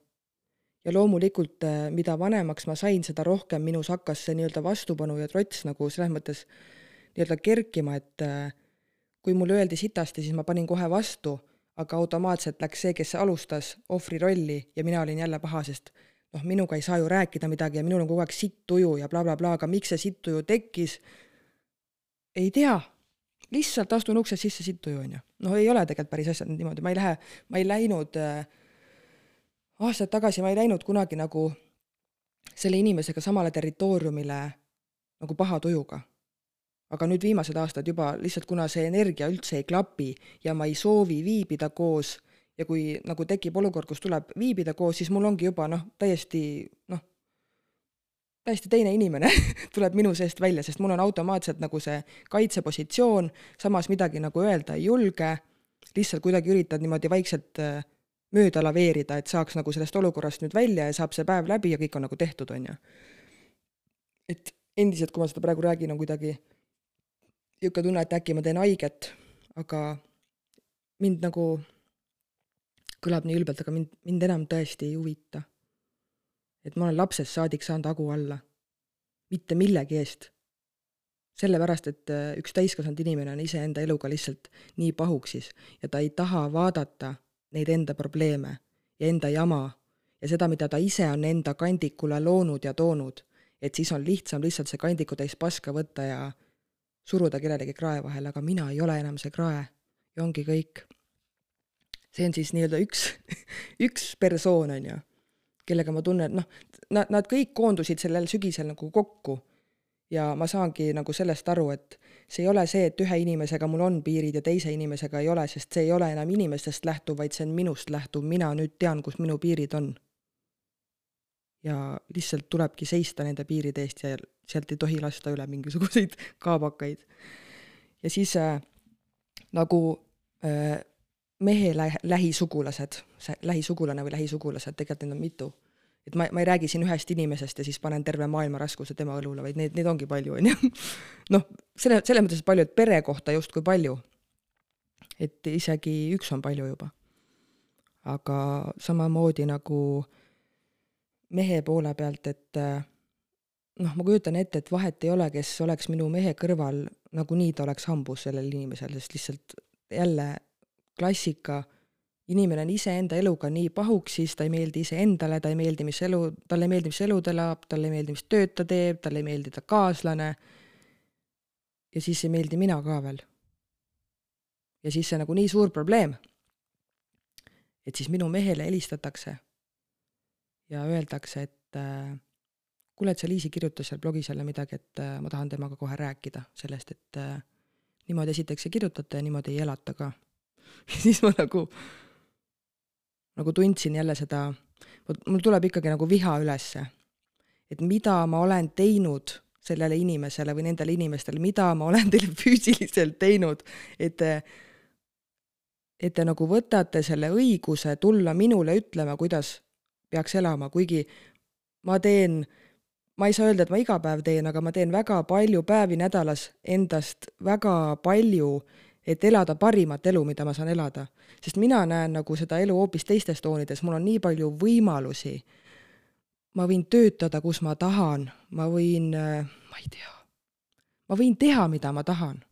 ja loomulikult, äh, mida vanemaks ma sain, seda rohkem minus hakkas see nii-öelda vastupanu ja trots nagu selles mõttes nii-öelda kerkima, et äh, kui mulle öeldi sitasti, siis ma panin kohe vastu, aga automaatselt läks see, kes alustas ohvri rolli ja mina olin jälle paha, sest noh, minuga ei saa ju rääkida midagi ja minul on kogu aeg sitt tuju ja blablabla bla, bla, aga miks see sitt tuju tekkis, ei tea. lihtsalt astun uksest sisse, sitt tuju, on ju. no ei ole tegelikult päris asjad niimoodi, ma ei lähe, ma ei läinud äh, aastaid tagasi ma ei läinud kunagi nagu selle inimesega samale territooriumile nagu paha tujuga. Aga nüüd viimased aastad juba lihtsalt, kuna see energia üldse ei klapi ja ma ei soovi viibida koos ja kui nagu tekib olukord, kus tuleb viibida koos, siis mul ongi juba noh, täiesti noh, täiesti teine inimene <laughs> tuleb minu seest välja, sest mul on automaatselt nagu see kaitsepositsioon, samas midagi nagu öelda ei julge, lihtsalt kuidagi üritad niimoodi vaikselt äh, mööda laveerida, et saaks nagu sellest olukorrast nüüd välja ja saab see päev läbi ja kõik on nagu tehtud, on ju. et endiselt, kui ma seda praegu räägin, on kuidagi niisugune tunne, et äkki ma teen haiget, aga mind nagu, kõlab nii ülbelt, aga mind, mind enam tõesti ei huvita. et ma olen lapsest saadik saanud hagu alla. mitte millegi eest. sellepärast, et äh, üks täiskasvanud inimene on iseenda eluga lihtsalt nii pahuksis ja ta ei taha vaadata neid enda probleeme ja enda jama ja seda, mida ta ise on enda kandikule loonud ja toonud, et siis on lihtsam lihtsalt see kandiku täis paska võtta ja suruda kellelegi krae vahele, aga mina ei ole enam see krae ja ongi kõik. see on siis nii-öelda üks <laughs> üks persoon, on ju, kellega ma tunnen, noh, nad, nad kõik koondusid sellel sügisel nagu kokku ja ma saangi nagu sellest aru, et see ei ole see, et ühe inimesega mul on piirid ja teise inimesega ei ole, sest see ei ole enam inimestest lähtuv, vaid see on minust lähtuv, mina nüüd tean, kus minu piirid on. Ja lihtsalt tulebki seista nende piiride eest ja sealt ei tohi lasta üle mingisuguseid <laughs> kaabakaid. ja siis äh, nagu äh, mehe lä-, lähisugulased, see lähisugulane või lähisugulased, tegelikult neid on mitu et ma, ma ei räägi siin ühest inimesest ja siis panen terve maailma raskuse tema õlule, vaid neid, neid ongi palju, on ju. <laughs> noh, selle, selles mõttes palju, et pere kohta justkui palju. et isegi üks on palju juba. aga samamoodi nagu mehe poole pealt, et noh, ma kujutan ette, et vahet ei ole, kes oleks minu mehe kõrval, nagunii ta oleks hambus sellel inimesel, sest lihtsalt jälle klassika inimene on iseenda eluga nii pahuks, siis ta ei meeldi iseendale, ta ei meeldi, mis elu, talle ei meeldi, mis elu ta elab, talle ei meeldi, mis tööd ta teeb, talle ei meeldi ta kaaslane. ja siis ei meeldi mina ka veel. ja siis see nagu nii suur probleem. et siis minu mehele helistatakse ja öeldakse, et äh, kuule, et see Liisi kirjutas seal blogis jälle midagi, et äh, ma tahan temaga kohe rääkida sellest, et äh, niimoodi esiteks ei kirjutata ja niimoodi ei elata ka. <laughs> ja siis ma nagu nagu tundsin jälle seda, mul tuleb ikkagi nagu viha ülesse. et mida ma olen teinud sellele inimesele või nendele inimestele, mida ma olen teile <laughs> füüsiliselt teinud, et te, et te nagu võtate selle õiguse tulla minule ütlema, kuidas peaks elama, kuigi ma teen, ma ei saa öelda, et ma iga päev teen, aga ma teen väga palju päevi nädalas endast väga palju et elada parimat elu, mida ma saan elada. sest mina näen nagu seda elu hoopis teistes toonides, mul on nii palju võimalusi. ma võin töötada, kus ma tahan, ma võin, äh, ma ei tea, ma võin teha, mida ma tahan.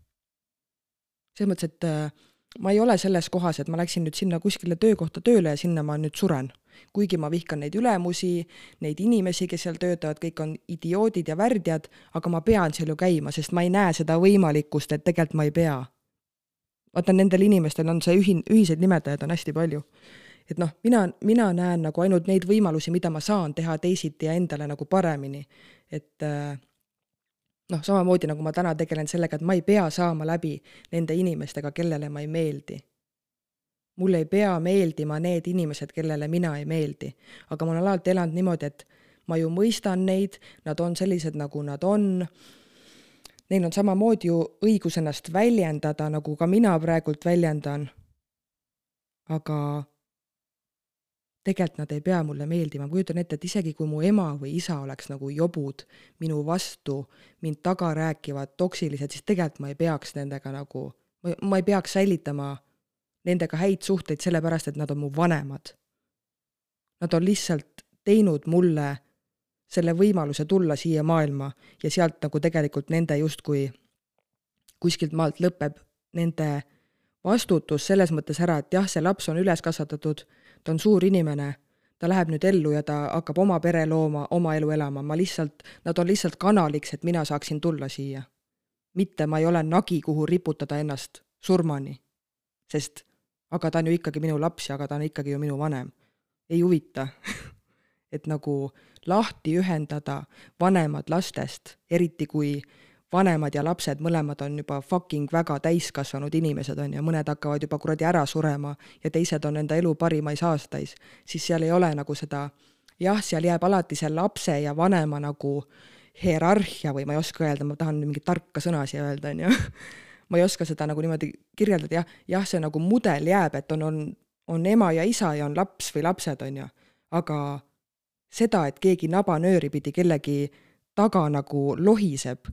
selles mõttes, et äh, ma ei ole selles kohas, et ma läksin nüüd sinna kuskile töökohta tööle ja sinna ma nüüd suren. Kuigi ma vihkan neid ülemusi, neid inimesi, kes seal töötavad, kõik on idioodid ja värdjad, aga ma pean seal ju käima, sest ma ei näe seda võimalikkust, et tegelikult ma ei pea vaata, nendel inimestel on see ühin-, ühiseid nimetajaid on hästi palju. et noh, mina, mina näen nagu ainult neid võimalusi, mida ma saan teha teisiti ja endale nagu paremini. et äh, noh, samamoodi nagu ma täna tegelen sellega, et ma ei pea saama läbi nende inimestega, kellele ma ei meeldi. Mulle ei pea meeldima need inimesed, kellele mina ei meeldi. aga ma olen alati elanud niimoodi, et ma ju mõistan neid, nad on sellised, nagu nad on neil on samamoodi ju õigus ennast väljendada, nagu ka mina praegult väljendan. aga tegelikult nad ei pea mulle meeldima, ma kujutan ette, et isegi kui mu ema või isa oleks nagu jobud minu vastu, mind taga rääkivad, toksilised, siis tegelikult ma ei peaks nendega nagu, ma ei peaks säilitama nendega häid suhteid sellepärast, et nad on mu vanemad. Nad on lihtsalt teinud mulle selle võimaluse tulla siia maailma ja sealt nagu tegelikult nende justkui kuskilt maalt lõpeb nende vastutus selles mõttes ära, et jah, see laps on üles kasvatatud, ta on suur inimene, ta läheb nüüd ellu ja ta hakkab oma pere looma, oma elu elama, ma lihtsalt, nad on lihtsalt kanaliks, et mina saaksin tulla siia. mitte ma ei ole nagi, kuhu riputada ennast surmani. sest aga ta on ju ikkagi minu laps ja aga ta on ikkagi ju minu vanem. ei huvita <laughs> et nagu lahti ühendada vanemad lastest, eriti kui vanemad ja lapsed mõlemad on juba fucking väga täiskasvanud inimesed, on ju, mõned hakkavad juba kuradi ära surema ja teised on enda elu parimais aastais, siis seal ei ole nagu seda, jah, seal jääb alati see lapse ja vanema nagu hierarhia või ma ei oska öelda, ma tahan mingit tarka sõna siia öelda, on ju <laughs> ma ei oska seda nagu niimoodi kirjeldada, jah, jah, see nagu mudel jääb, et on, on, on ema ja isa ja on laps või lapsed, on ju, aga seda, et keegi nabanööri pidi kellegi taga nagu lohiseb,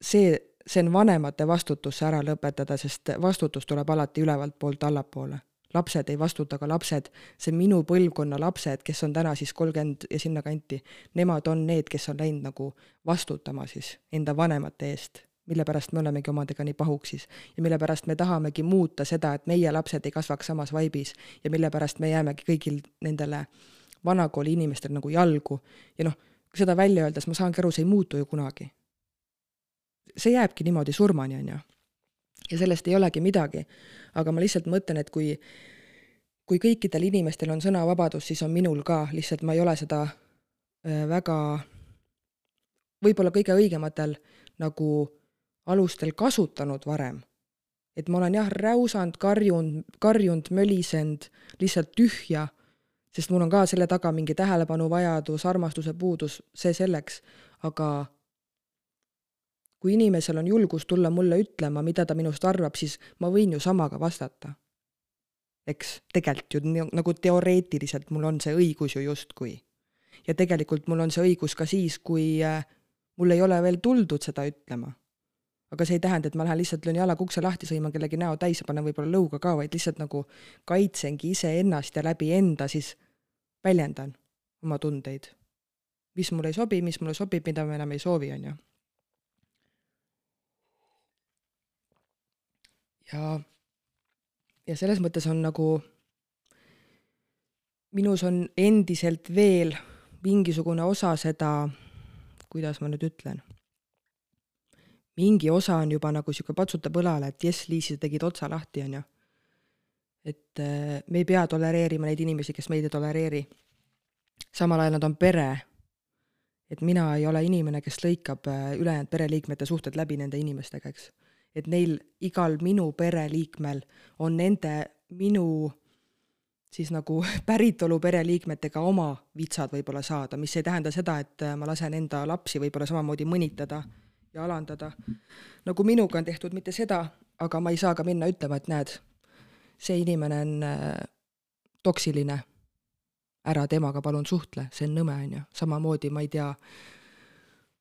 see, see on vanemate vastutus ära lõpetada, sest vastutus tuleb alati ülevalt poolt allapoole. lapsed ei vastuta, aga lapsed, see minu põlvkonna lapsed, kes on täna siis kolmkümmend ja sinnakanti, nemad on need, kes on läinud nagu vastutama siis enda vanemate eest mille pärast me olemegi omadega nii pahuksis ja mille pärast me tahamegi muuta seda, et meie lapsed ei kasvaks samas vaibis ja mille pärast me jäämegi kõigil nendele vanakooli inimestel nagu jalgu ja noh, seda välja öeldes ma saangi aru, see ei muutu ju kunagi. see jääbki niimoodi surmani, on ju. ja sellest ei olegi midagi. aga ma lihtsalt mõtlen, et kui, kui kõikidel inimestel on sõnavabadus, siis on minul ka, lihtsalt ma ei ole seda äh, väga võib-olla kõige õigematel nagu alustel kasutanud varem. et ma olen jah, räusanud, karjunud, karjunud, mölisenud, lihtsalt tühja, sest mul on ka selle taga mingi tähelepanuvajadus, armastuse puudus, see selleks, aga kui inimesel on julgus tulla mulle ütlema, mida ta minust arvab, siis ma võin ju sama ka vastata. eks tegelikult ju nagu teoreetiliselt mul on see õigus ju justkui. ja tegelikult mul on see õigus ka siis, kui äh, mul ei ole veel tuldud seda ütlema aga see ei tähenda, et ma lähen lihtsalt löön jalaga ukse lahti, sõiman kellegi näo täis ja panen võib-olla lõuga ka, vaid lihtsalt nagu kaitsengi iseennast ja läbi enda siis väljendan oma tundeid. mis mulle ei sobi, mis mulle sobib, mida ma enam ei soovi, on ju. ja, ja selles mõttes on nagu, minus on endiselt veel mingisugune osa seda, kuidas ma nüüd ütlen mingi osa on juba nagu sihuke patsutab õlale, et jess, Liisi, sa tegid otsa lahti, on ju. et äh, me ei pea tolereerima neid inimesi, kes meid ei tolereeri. samal ajal nad on pere. et mina ei ole inimene, kes lõikab äh, ülejäänud pereliikmete suhted läbi nende inimestega, eks. et neil, igal minu pereliikmel on nende, minu siis nagu <laughs> päritolu pereliikmetega oma vitsad võib-olla saada, mis ei tähenda seda, et äh, ma lasen enda lapsi võib-olla samamoodi mõnitada mm ja alandada. nagu minuga on tehtud mitte seda, aga ma ei saa ka minna ütlema, et näed, see inimene on äh, toksiline, ära temaga palun suhtle, see on nõme, on ju. samamoodi, ma ei tea,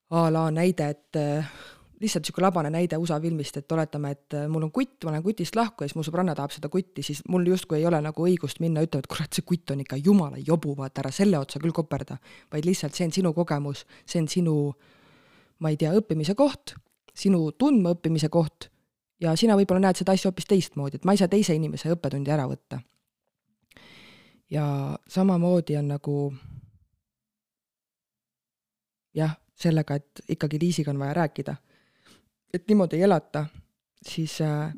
a la näide, et äh, lihtsalt niisugune labane näide USA filmist, et oletame, et äh, mul on kutt, ma olen kutist lahku ja siis mu sõbranna tahab seda kutti, siis mul justkui ei ole nagu õigust minna ütlema, et kurat, see kutt on ikka jumala jobu, vaata ära selle otsa küll koperda. vaid lihtsalt see on sinu kogemus, see on sinu äh, ma ei tea, õppimise koht, sinu tundmaõppimise koht ja sina võib-olla näed seda asja hoopis teistmoodi, et ma ei saa teise inimese õppetundi ära võtta. ja samamoodi on nagu jah, sellega, et ikkagi Liisiga on vaja rääkida. et niimoodi ei elata, siis äh,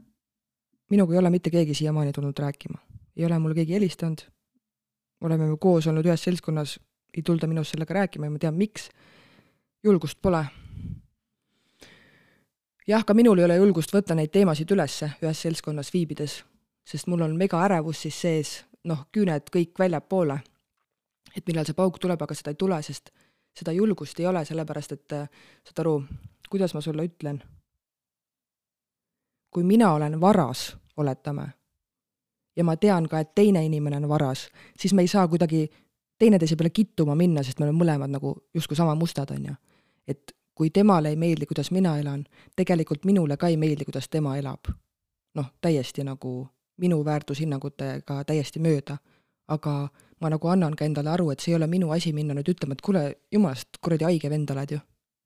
minuga ei ole mitte keegi siiamaani tulnud rääkima. ei ole mulle keegi helistanud, oleme ju koos olnud ühes seltskonnas, ei tulda minust sellega rääkima ja ma tean, miks, julgust pole jah, ka minul ei ole julgust võtta neid teemasid ülesse ühes seltskonnas viibides, sest mul on mega ärevus siis sees, noh, küüned kõik väljapoole. et millal see pauk tuleb, aga seda ei tule, sest seda julgust ei ole, sellepärast et saad aru, kuidas ma sulle ütlen, kui mina olen varas, oletame, ja ma tean ka, et teine inimene on varas, siis me ei saa kuidagi teineteise peale kittuma minna, sest me oleme mõlemad nagu justkui sama mustad, on ju. et kui temale ei meeldi, kuidas mina elan, tegelikult minule ka ei meeldi, kuidas tema elab. noh, täiesti nagu minu väärtushinnangutega täiesti mööda. aga ma nagu annan ka endale aru, et see ei ole minu asi minna nüüd ütlema, et kuule, jumalast kuradi haige vend oled ju.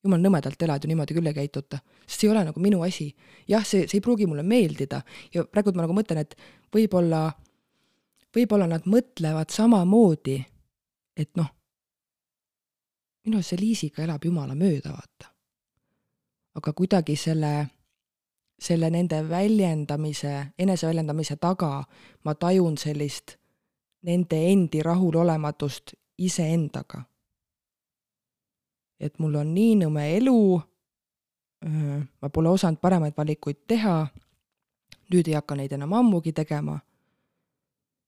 jumal nõmedalt elad ju, niimoodi küll ei käituta. sest see ei ole nagu minu asi. jah, see, see ei pruugi mulle meeldida ja praegu ma nagu mõtlen, et võib-olla, võib-olla nad mõtlevad samamoodi, et noh minu arust see Liisiga elab jumala mööda, vaata. aga kuidagi selle, selle nende väljendamise, eneseväljendamise taga ma tajun sellist nende endi rahulolematust iseendaga. et mul on nii nõme elu, ma pole osanud paremaid valikuid teha, nüüd ei hakka neid enam ammugi tegema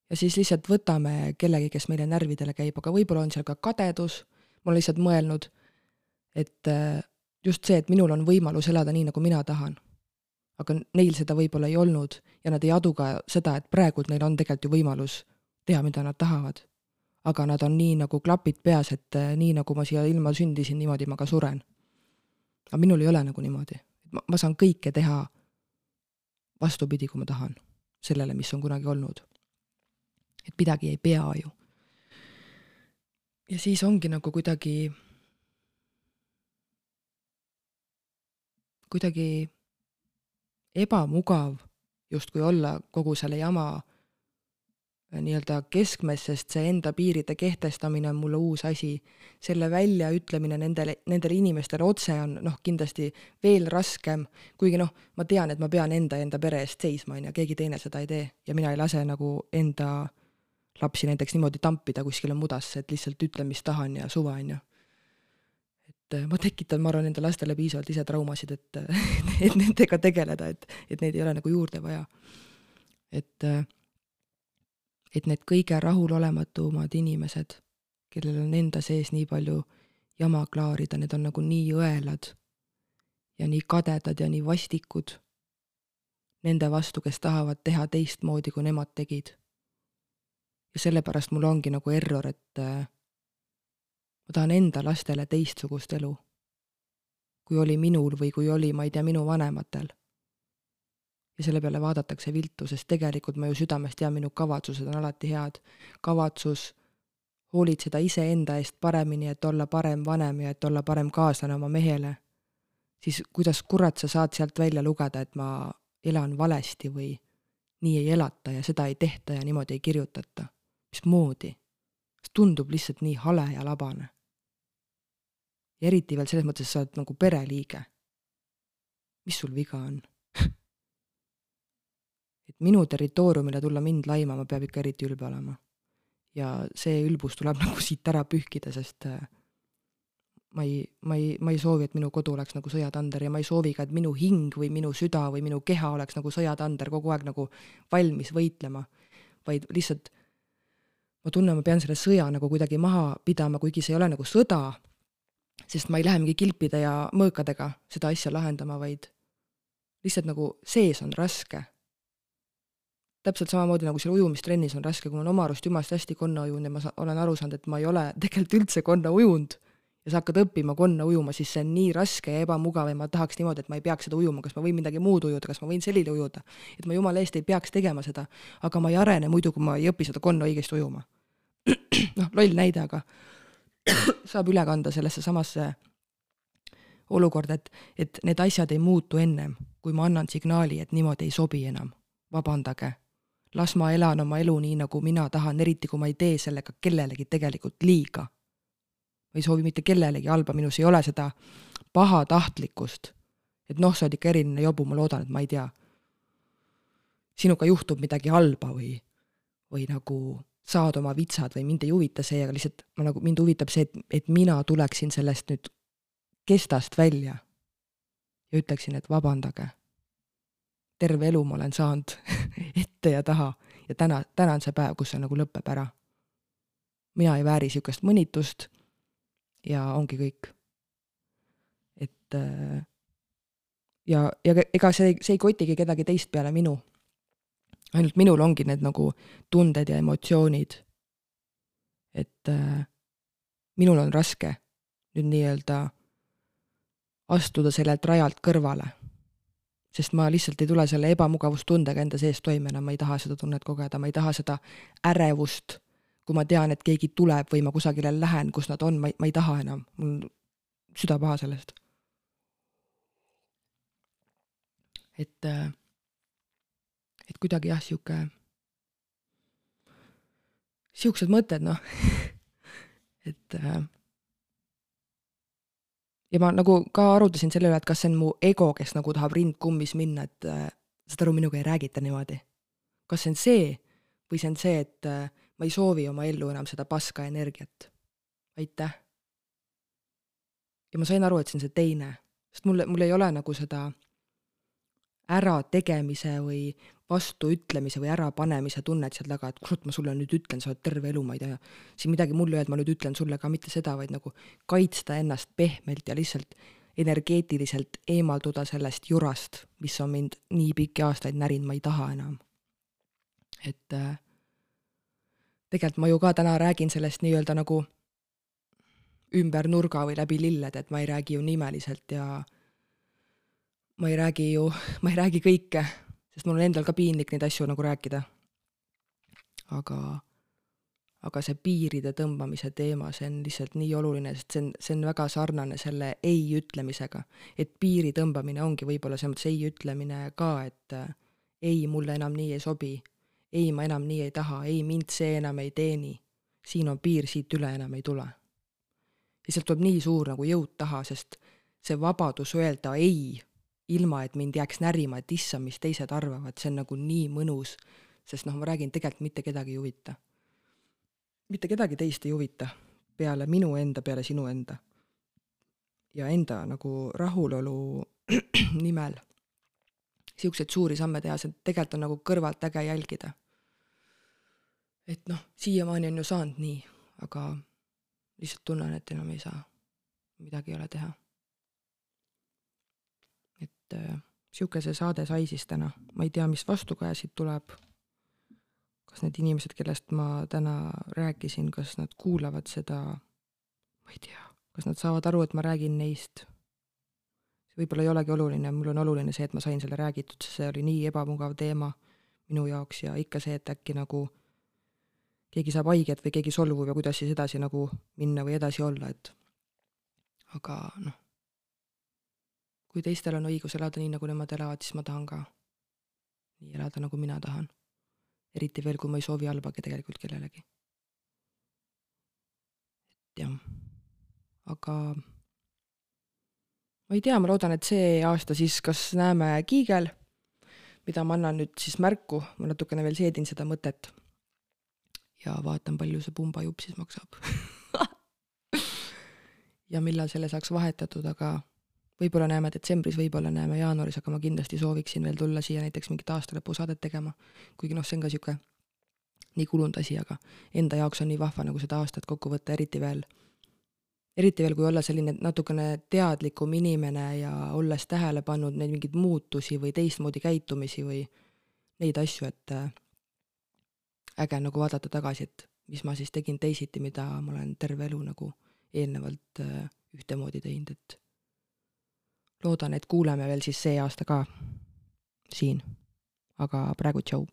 ja siis lihtsalt võtame kellegi, kes meile närvidele käib, aga võib-olla on seal ka kadedus ma olen lihtsalt mõelnud, et äh, just see, et minul on võimalus elada nii, nagu mina tahan. aga neil seda võib-olla ei olnud ja nad ei adu ka seda, et praegult neil on tegelikult ju võimalus teha, mida nad tahavad. aga nad on nii nagu klapid peas, et äh, nii nagu ma siia ilma sündisin, niimoodi ma ka suren. aga minul ei ole nagu niimoodi, ma, ma saan kõike teha vastupidi, kui ma tahan, sellele, mis on kunagi olnud. et midagi ei pea ju. Ja siis ongi nagu kuidagi kuidagi ebamugav justkui olla kogu selle jama äh, nii-öelda keskmes, sest see enda piiride kehtestamine on mulle uus asi. selle väljaütlemine nendele, nendele inimestele otse on noh, kindlasti veel raskem, kuigi noh, ma tean, et ma pean enda ja enda pere eest seisma, on ju, keegi teine seda ei tee ja mina ei lase nagu enda lapsi näiteks niimoodi tampida kuskile mudasse, et lihtsalt ütlen, mis tahan ja suva, on ju et äh, ma tekitan, ma arvan, enda lastele piisavalt ise traumasid, et, <laughs> et nendega tegeleda, et, et neid ei ole nagu juurde vaja. et, äh, et need kõige rahulolematumad inimesed, kellel on enda sees nii palju jama klaarida, need on nagu nii õelad ja nii kadedad ja nii vastikud nende vastu, kes tahavad teha teistmoodi, kui nemad tegid. Ja sellepärast mul ongi nagu error, et äh, ma tahan enda lastele teistsugust elu, kui oli minul või kui oli, ma ei tea, minu vanematel. ja selle peale vaadatakse viltu, sest tegelikult ma ju südamest tean, minu kavatsused on alati head. kavatsus hoolitseda iseenda eest paremini, et olla parem vanem ja et olla parem kaaslane oma mehele, siis kuidas kurat sa saad sealt välja lugeda, et ma elan valesti või nii ei elata ja seda ei tehta ja niimoodi ei kirjutata. Mismoodi? see tundub lihtsalt nii hale ja labane ja eriti veel selles mõttes, et sa oled nagu pereliige. mis sul viga on <laughs> et minu territooriumile tulla mind laimama, peab ikka eriti ülbe olema. ja see ülbus tuleb <laughs> nagu siit ära pühkida, sest äh, ma ei, ma ei, ma ei soovi, et minu kodu oleks nagu sõjatander ja ma ei soovi ka, et minu hing või minu süda või minu keha oleks nagu sõjatander kogu aeg nagu valmis võitlema, vaid lihtsalt ma tunnen, ma pean selle sõja nagu kuidagi maha pidama, kuigi see ei ole nagu sõda, sest ma ei lähe mingi kilpide ja mõõkadega seda asja lahendama, vaid lihtsalt nagu sees on raske. täpselt samamoodi nagu seal ujumistrennis on raske, kui ma olen oma arust jumalast hästi konna ujunud ja ma olen aru saanud, et ma ei ole <laughs> tegelikult üldse konna ujunud ja sa hakkad õppima konna ujuma, siis see on nii raske ja ebamugav ja ma tahaks niimoodi, et ma ei peaks seda ujuma, kas ma võin midagi muud ujuda, kas ma võin selili ujuda. et ma jumala eest ei peaks tegema seda, aga ma ei arene muidu, kui ma ei õpi seda konna õigesti ujuma. <clears throat> noh, loll näide, aga <clears throat> saab üle kanda sellesse samasse olukorda, et, et need asjad ei muutu ennem, kui ma annan signaali, et niimoodi ei sobi enam. vabandage. las ma elan oma elu nii, nagu mina tahan, eriti kui ma ei tee sellega kellelegi tegelikult liiga. ma ei soovi mitte kellelegi halba, minus ei ole seda pahatahtlikkust. et noh, sa oled ikka eriline jobu, ma loodan, et ma ei tea, sinuga juhtub midagi halba või, või nagu saad oma vitsad või mind ei huvita see, aga lihtsalt ma nagu, mind huvitab see, et, et mina tuleksin sellest nüüd kestast välja ja ütleksin, et vabandage. terve elu ma olen saanud <laughs> ette ja taha ja täna, täna on see päev, kus see nagu lõpeb ära. mina ei vääri niisugust mõnitust ja ongi kõik. et äh, ja, ja ega see, see ei kotigi kedagi teist peale minu ainult minul ongi need nagu tunded ja emotsioonid. et äh, minul on raske nüüd nii-öelda astuda sellelt rajalt kõrvale. sest ma lihtsalt ei tule selle ebamugavustundega enda sees toime enam, ma ei taha seda tunnet kogeda, ma ei taha seda ärevust, kui ma tean, et keegi tuleb või ma kusagile lähen, kus nad on, ma ei, ma ei taha enam, mul süda paha sellest. et äh, et kuidagi jah, sihuke, siuksed mõtted, noh <laughs> et äh, ja ma nagu ka arutasin selle üle, et kas see on mu ego, kes nagu tahab rind kummis minna, et äh, saad aru, minuga ei räägita niimoodi. kas see on see või see on see, et äh, ma ei soovi oma ellu enam seda paska energiat. aitäh. ja ma sain aru, et see on see teine, sest mul, mul ei ole nagu seda ärategemise või vastuütlemise või ärapanemise tunnet seal taga, et kurat, ma sulle nüüd ütlen, sa oled terve elu, ma ei tea, siin midagi mulle öelda, ma nüüd ütlen sulle ka mitte seda, vaid nagu kaitsta ennast pehmelt ja lihtsalt energeetiliselt eemalduda sellest jurast, mis on mind nii pikki aastaid närinud, ma ei taha enam. et äh, tegelikult ma ju ka täna räägin sellest nii-öelda nagu ümber nurga või läbi lillede, et ma ei räägi ju nimeliselt ja ma ei räägi ju, ma ei räägi kõike, sest mul on endal ka piinlik neid asju nagu rääkida. aga, aga see piiride tõmbamise teema, see on lihtsalt nii oluline, sest see on, see on väga sarnane selle ei ütlemisega. et piiri tõmbamine ongi võib-olla selles mõttes ei ütlemine ka, et äh, ei, mulle enam nii ei sobi, ei, ma enam nii ei taha, ei, mind see enam ei teeni. siin on piir, siit üle enam ei tule. ja sealt tuleb nii suur nagu jõud taha, sest see vabadus öelda ei ilma et mind jääks närima, et issand, mis teised arvavad, see on nagu nii mõnus, sest noh, ma räägin, tegelikult mitte kedagi ei huvita. mitte kedagi teist ei huvita peale minu enda, peale sinu enda. ja enda nagu rahulolu <clears throat> nimel niisuguseid suuri samme teha, see tegelikult on nagu kõrvalt äge jälgida. et noh, siiamaani on ju saanud nii, aga lihtsalt tunnen, et enam ei saa. midagi ei ole teha et niisugune äh, see saade sai siis täna, ma ei tea, mis vastukaja siit tuleb. kas need inimesed, kellest ma täna rääkisin, kas nad kuulavad seda, ma ei tea, kas nad saavad aru, et ma räägin neist. võib-olla ei olegi oluline, mul on oluline see, et ma sain selle räägitud, sest see oli nii ebamugav teema minu jaoks ja ikka see, et äkki nagu keegi saab haiget või keegi solvub ja kuidas siis edasi nagu minna või edasi olla, et aga noh kui teistel on õigus elada nii, nagu nemad elavad, siis ma tahan ka nii elada, nagu mina tahan. eriti veel, kui ma ei soovi halba tegelikult kellelegi. et jah, aga ma ei tea, ma loodan, et see aasta siis kas näeme Kiigel, mida ma annan nüüd siis märku, ma natukene veel seedin seda mõtet. ja vaatan, palju see pumbajupp siis maksab <laughs> ja millal selle saaks vahetatud, aga võib-olla näeme detsembris, võib-olla näeme jaanuaris, aga ma kindlasti sooviksin veel tulla siia näiteks mingit aastalõpusaadet tegema. kuigi noh, see on ka niisugune nii kulunud asi, aga enda jaoks on nii vahva nagu seda aastat kokku võtta, eriti veel, eriti veel, kui olla selline natukene teadlikum inimene ja olles tähele pannud neid mingeid muutusi või teistmoodi käitumisi või neid asju, et äh, äge nagu vaadata tagasi, et mis ma siis tegin teisiti, mida ma olen terve elu nagu eelnevalt äh, ühtemoodi teinud, et loodan, et kuuleme veel siis see aasta ka siin. aga praegu tšau